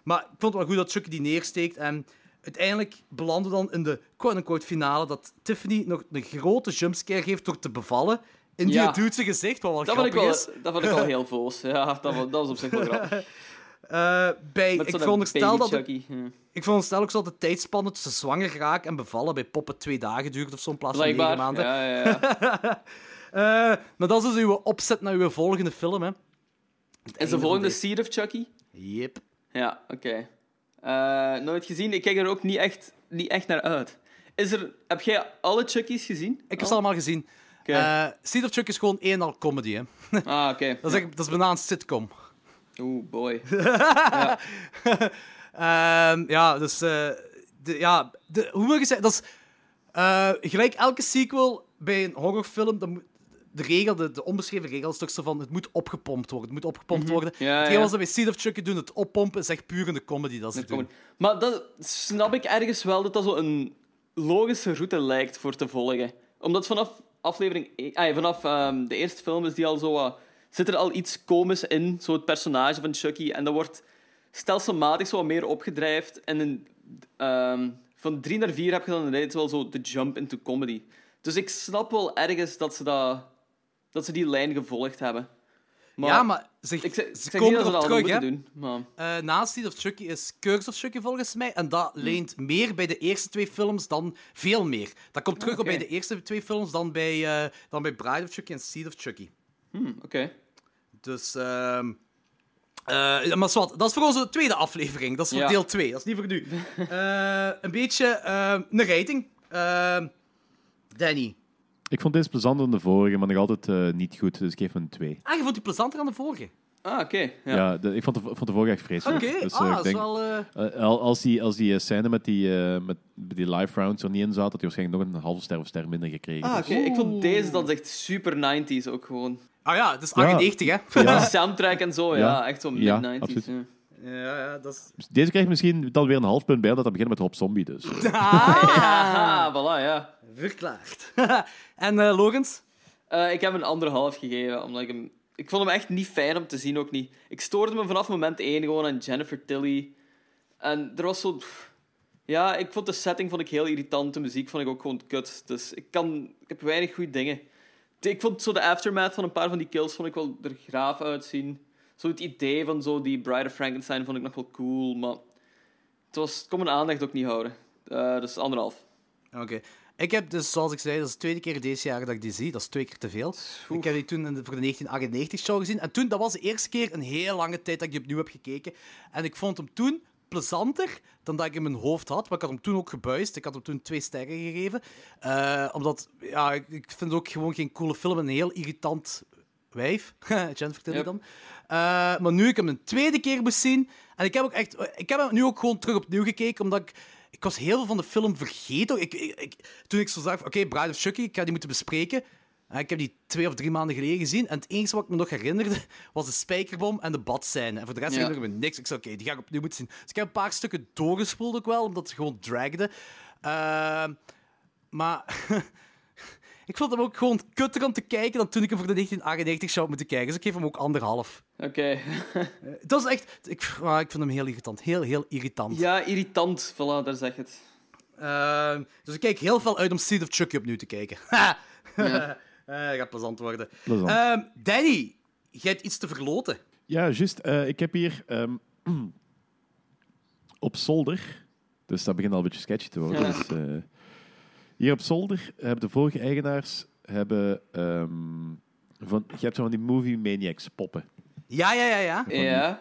maar ik vond het wel goed dat Chucky die neersteekt. En uiteindelijk belanden we dan in de quote-unquote finale dat Tiffany nog een grote jumpscare geeft door te bevallen in die Ja. dude zijn gezicht, wat wel Dat vond, ik grappig wel, is. dat vond ik wel heel voos. Ja, dat was, dat was op zich wel grappig. Eh, bij, ik, veronderstel dat de. Hm. ik veronderstel ook zo dat de tijdspanne tussen zwanger raken en bevallen bij poppen twee dagen duurt of zo in plaats van negen maanden. Ja, ja, ja. Eh, maar dat is dus uw opzet naar uw volgende film, hè. Is de volgende Seed of Chucky? Yep. Ja, oké. Eh, nooit gezien. Ik kijk er ook niet echt, niet echt naar uit. Is er, heb jij alle Chucky's gezien? Ik heb ze allemaal gezien. Oké. Eh Seed of Chuck is gewoon één al comedy, hè. Ah, oké. Dat is, echt- dat is bijna een sitcom. Oeh, boy. Ehm, ja, dus... eh, de, ja, de, hoe moet ik zeggen? Dat is... gelijk elke sequel bij een horrorfilm, dan de regel, de, de onbeschreven regel is toch zo van, het moet opgepompt worden. Het moet opgepompt worden. Mhm. Ja, Hetgeen ja. wat ze bij Seed of Chuck doen, het oppompen, is echt puur in de comedy dat ze Dat doen. Maar dat snap ik ergens wel dat dat zo een logische route lijkt voor te volgen. Omdat vanaf aflevering... e- ah, vanaf ehm, de eerste film is die al zo. Zit er al iets komisch in, zo het personage van Chucky. En dat wordt stelselmatig zo wat meer opgedrijfd. En in, ehm, van drie naar vier heb je dan ineens wel zo de jump into comedy. Dus ik snap wel ergens dat ze, dat, dat ze die lijn gevolgd hebben. Maar ja, maar ze, ik, ik ze niet komen erop terug, hè. doen. Maar... Eh, naast Seed of Chucky is Curse of Chucky volgens mij. En dat leent meer bij de eerste twee films dan veel meer. Dat komt terug op bij de eerste twee films dan bij, eh, dan bij Bride of Chucky en Seed of Chucky. Hmm, Oké. Dus, ehm eh, ja, maar zwart, dat is voor onze tweede aflevering. Dat is voor Ja. deel 2. Dat is niet voor nu. Eh, een beetje een rating. Ehm, Danny. Ik vond deze plezanter dan de vorige, maar nog altijd eh, niet goed. Dus ik geef hem een 2. Ah, je vond die plezanter dan de vorige? Ah, oké. Ja, Ja. de- ik vond de, vond de vorige echt Oké, vreselijk. Dus, eh, ah, ik dat is denk, wel... eh, eh, al- als die, als die eh, scène met die, eh, met die live rounds er niet in zat, had hij waarschijnlijk nog een halve ster of ster minder gekregen. Ah, Dus- oké. Ik vond deze dan echt super 90s ook gewoon. Ah ja, het is Ja. 98, hè? Die Ja, soundtrack en zo, ja. Ja. Echt zo Ja, mid-90s. absoluut. Ja. Ja, ja, dat is... dus deze krijgt misschien dan weer een half punt bij, omdat dat begint met Rob Zombie. Dus. Ah, voilà, ja. Verklaard. en eh Logans? Eh, ik heb hem een anderhalf gegeven, omdat ik hem... Ik vond hem echt niet fijn om te zien, ook niet. Ik stoorde me vanaf moment één gewoon aan Jennifer Tilly. En er was zo... Ja, ik vond de setting vond ik heel irritant. De muziek vond ik ook gewoon kut. Dus ik, kan... ik heb weinig goede dingen. Ik vond zo de aftermath van een paar van die kills vond ik wel er graaf uitzien. Zo het idee van zo die Bride of Frankenstein vond ik nog wel cool, maar... Het, was, het kon mijn aandacht ook niet houden. Eh, dus anderhalf. Oké. Ik heb dus, zoals ik zei, dat is de tweede keer deze jaar dat ik die zie. Dat is twee keer te veel. Ik heb die toen in de- voor de 1998-show gezien. En toen, dat was de eerste keer een heel lange tijd dat ik die opnieuw heb gekeken. En ik vond hem toen plezanter dan dat ik in mijn hoofd had. Maar ik had hem toen ook gebuist. Ik had hem toen twee sterren gegeven. Eh, omdat, ja, ik, ik vind het ook gewoon geen coole film. Een heel irritant wijf. Jennifer Tilly Yep. dan. Eh, maar nu ik hem een tweede keer moest zien... En ik heb, ook echt, ik heb hem nu ook gewoon terug opnieuw gekeken, omdat ik... Ik was heel veel van de film vergeten. Ik, ik, ik- toen ik zo zag, oké, Bride of Chucky, ik ga die moeten bespreken. En ik heb die twee of drie maanden geleden gezien. En het enige wat ik me nog herinnerde, was de spijkerbom en de badscène. En voor de rest Ja. herinner ik me niks. Ik zei, oké, die ga ik opnieuw moeten zien. Dus ik heb een paar stukken doorgespoeld ook wel, omdat het gewoon dragde. Ehm, maar... ik vond hem ook gewoon kutter om te kijken dan toen ik hem voor de 1998 zou moeten kijken. Dus ik geef hem ook anderhalf. Oké. Dat is echt... Ik, ah, ik vind hem heel irritant. Heel, heel irritant. ja, irritant. Voilà, daar zeg je het. Ehm, dus ik kijk heel veel uit om Seed of Chucky opnieuw te kijken. Ha! Ja. Eh, dat gaat plezant worden. Plezant. Ehm, Danny, jij hebt iets te verloten. Ja, juist. Eh, ik heb hier ehm, op zolder, dus dat begint al een beetje sketchy te worden. Ja. Dus, eh, hier op zolder hebben de vorige eigenaars hebben, ehm, van, je hebt zo van die movie maniacs poppen. Ja, ja, ja, ja. Ja.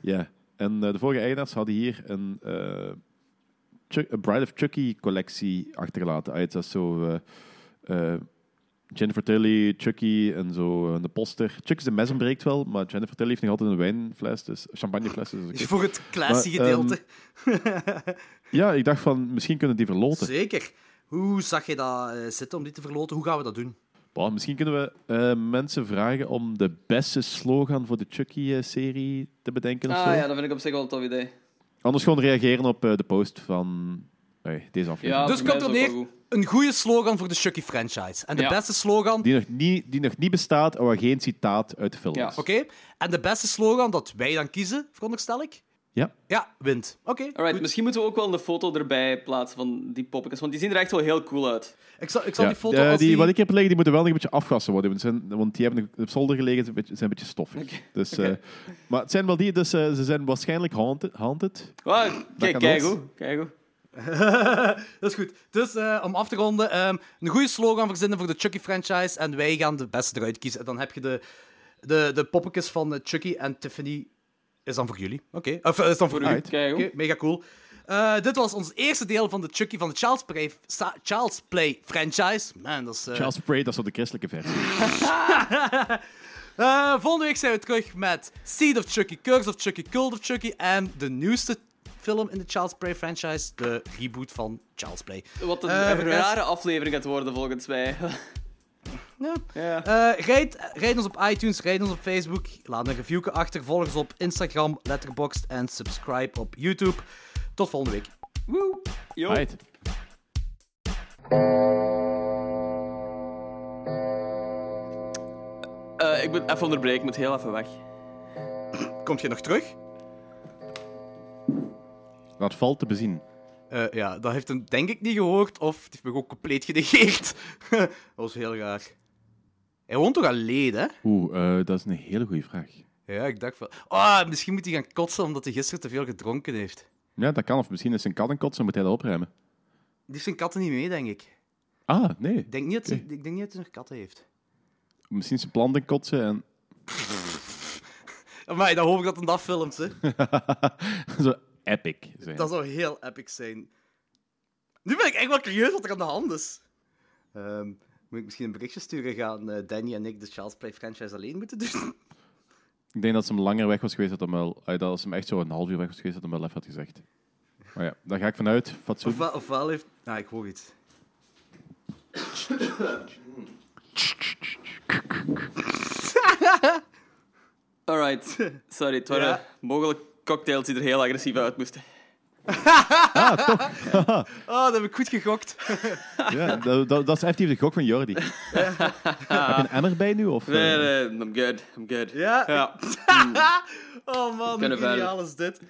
Ja. En eh, de vorige eigenaars hadden hier een, eh, Chuck- een Bride of Chucky collectie achtergelaten. Uit dat is zo eh, eh, Jennifer Tilly, Chucky en zo de poster. Chucky zijn mes breekt wel, maar Jennifer Tilly heeft nog altijd een wijnfles, dus champagnefles. Dus oké. Voor het classy Maar, ehm, gedeelte. Ja, ik dacht van, misschien kunnen die verloten. Zeker. Hoe zag je dat eh, zitten om die te verloten? Hoe gaan we dat doen? Bah, misschien kunnen we eh, mensen vragen om de beste slogan voor de Chucky-serie te bedenken of zo. Ah ja, dat vind ik op zich wel een tof idee. Anders gewoon reageren op eh, de post van eh, deze aflevering. Ja, dus komt er neer, een goede slogan voor de Chucky franchise. En de Ja. beste slogan... Die, nog niet, die nog niet bestaat, maar waar geen citaat uit de film Ja. Oké. En de beste slogan dat wij dan kiezen, veronderstel ik? Ja. Ja, wint. Oké. Alright, goed. misschien moeten we ook wel een foto erbij plaatsen van die poppetjes, want die zien er echt wel heel cool uit. Ik zal, ik zal Ja, die foto als die, die... Wat ik heb liggen, die moeten wel nog een beetje afgassen worden. Want, zijn, want die hebben op zolder gelegen, zijn een beetje, zijn een beetje stoffig. Dus, eh, maar het zijn wel die, dus eh, ze zijn waarschijnlijk haunted. haunted. Kijk, kijk hoe. Kijk hoe. Dat is goed. Dus eh, om af te ronden, ehm, een goede slogan verzinnen voor de Chucky-franchise. En wij gaan de beste eruit kiezen. En dan heb je de, de, de poppetjes van Chucky en Tiffany. Is dan voor jullie. Oké. Of eh, is dan voor, u. Right. Oké, Kijk, hoor. mega cool. Eh, dit was ons eerste deel van de Chucky van de Child's Play, Child's Play franchise. Man, dat is... eh, Charles Spray, dat is zo de christelijke versie. Eh, volgende week zijn we terug met Seed of Chucky, Curse of Chucky, Cult of Chucky en de nieuwste film in de Child's Play franchise, de reboot van Child's Play. Wat een, rare aflevering gaat worden, volgens mij. Ja. Eh, rijd, rijd ons op iTunes, rijd ons op Facebook, laat een review achter, volg ons op Instagram, Letterboxd en subscribe op YouTube. Tot volgende week. Woe. Yo. Eh, ik moet even onderbreken, ik moet heel even weg. Komt je nog terug? Dat valt te bezien. Eh, ja, dat heeft hem denk ik niet gehoord, of het heeft me gewoon compleet genegeerd. dat was heel raar. Hij woont toch alleen, hè? Oeh, eh, dat is een hele goede vraag. Ja, ik dacht wel. Ah, misschien moet hij gaan kotsen omdat hij gisteren te veel gedronken heeft. Ja, dat kan. Of misschien is zijn kat een kots en moet hij dat opruimen. Die heeft zijn katten niet mee, denk ik. Ah, nee. Ik denk niet dat, hij- ik denk niet dat hij nog katten heeft. Misschien zijn planten kotsen en... Maar dan hoop ik dat hij dat filmt, hè. Zo epic zijn. Dat zou heel epic zijn. Nu ben ik echt wel curieus wat er aan de hand is. Ehm, moet ik misschien een berichtje sturen? Gaan eh, Danny en ik de Child's Play franchise alleen moeten doen? Ik denk dat ze hem langer weg was geweest, dat hem wel... dat als hem echt zo een half uur weg was geweest, dat hem wel even had gezegd. Maar ja, daar ga ik vanuit. Fatsoen. Ofwel, ofwel heeft... Ah, ik hoor iets. Alright. Sorry, het waren Ja. mogelijk cocktails die er heel agressief uit moesten. Oh, dat heb ik goed gegokt. Ja, dat, dat, dat is effectief de gok van Jordi. Heb je een emmer bij nu? Of, eh? Nee, nee, I'm good, I'm good. Ja? Ja. Oh man, hoe geniaal is dit?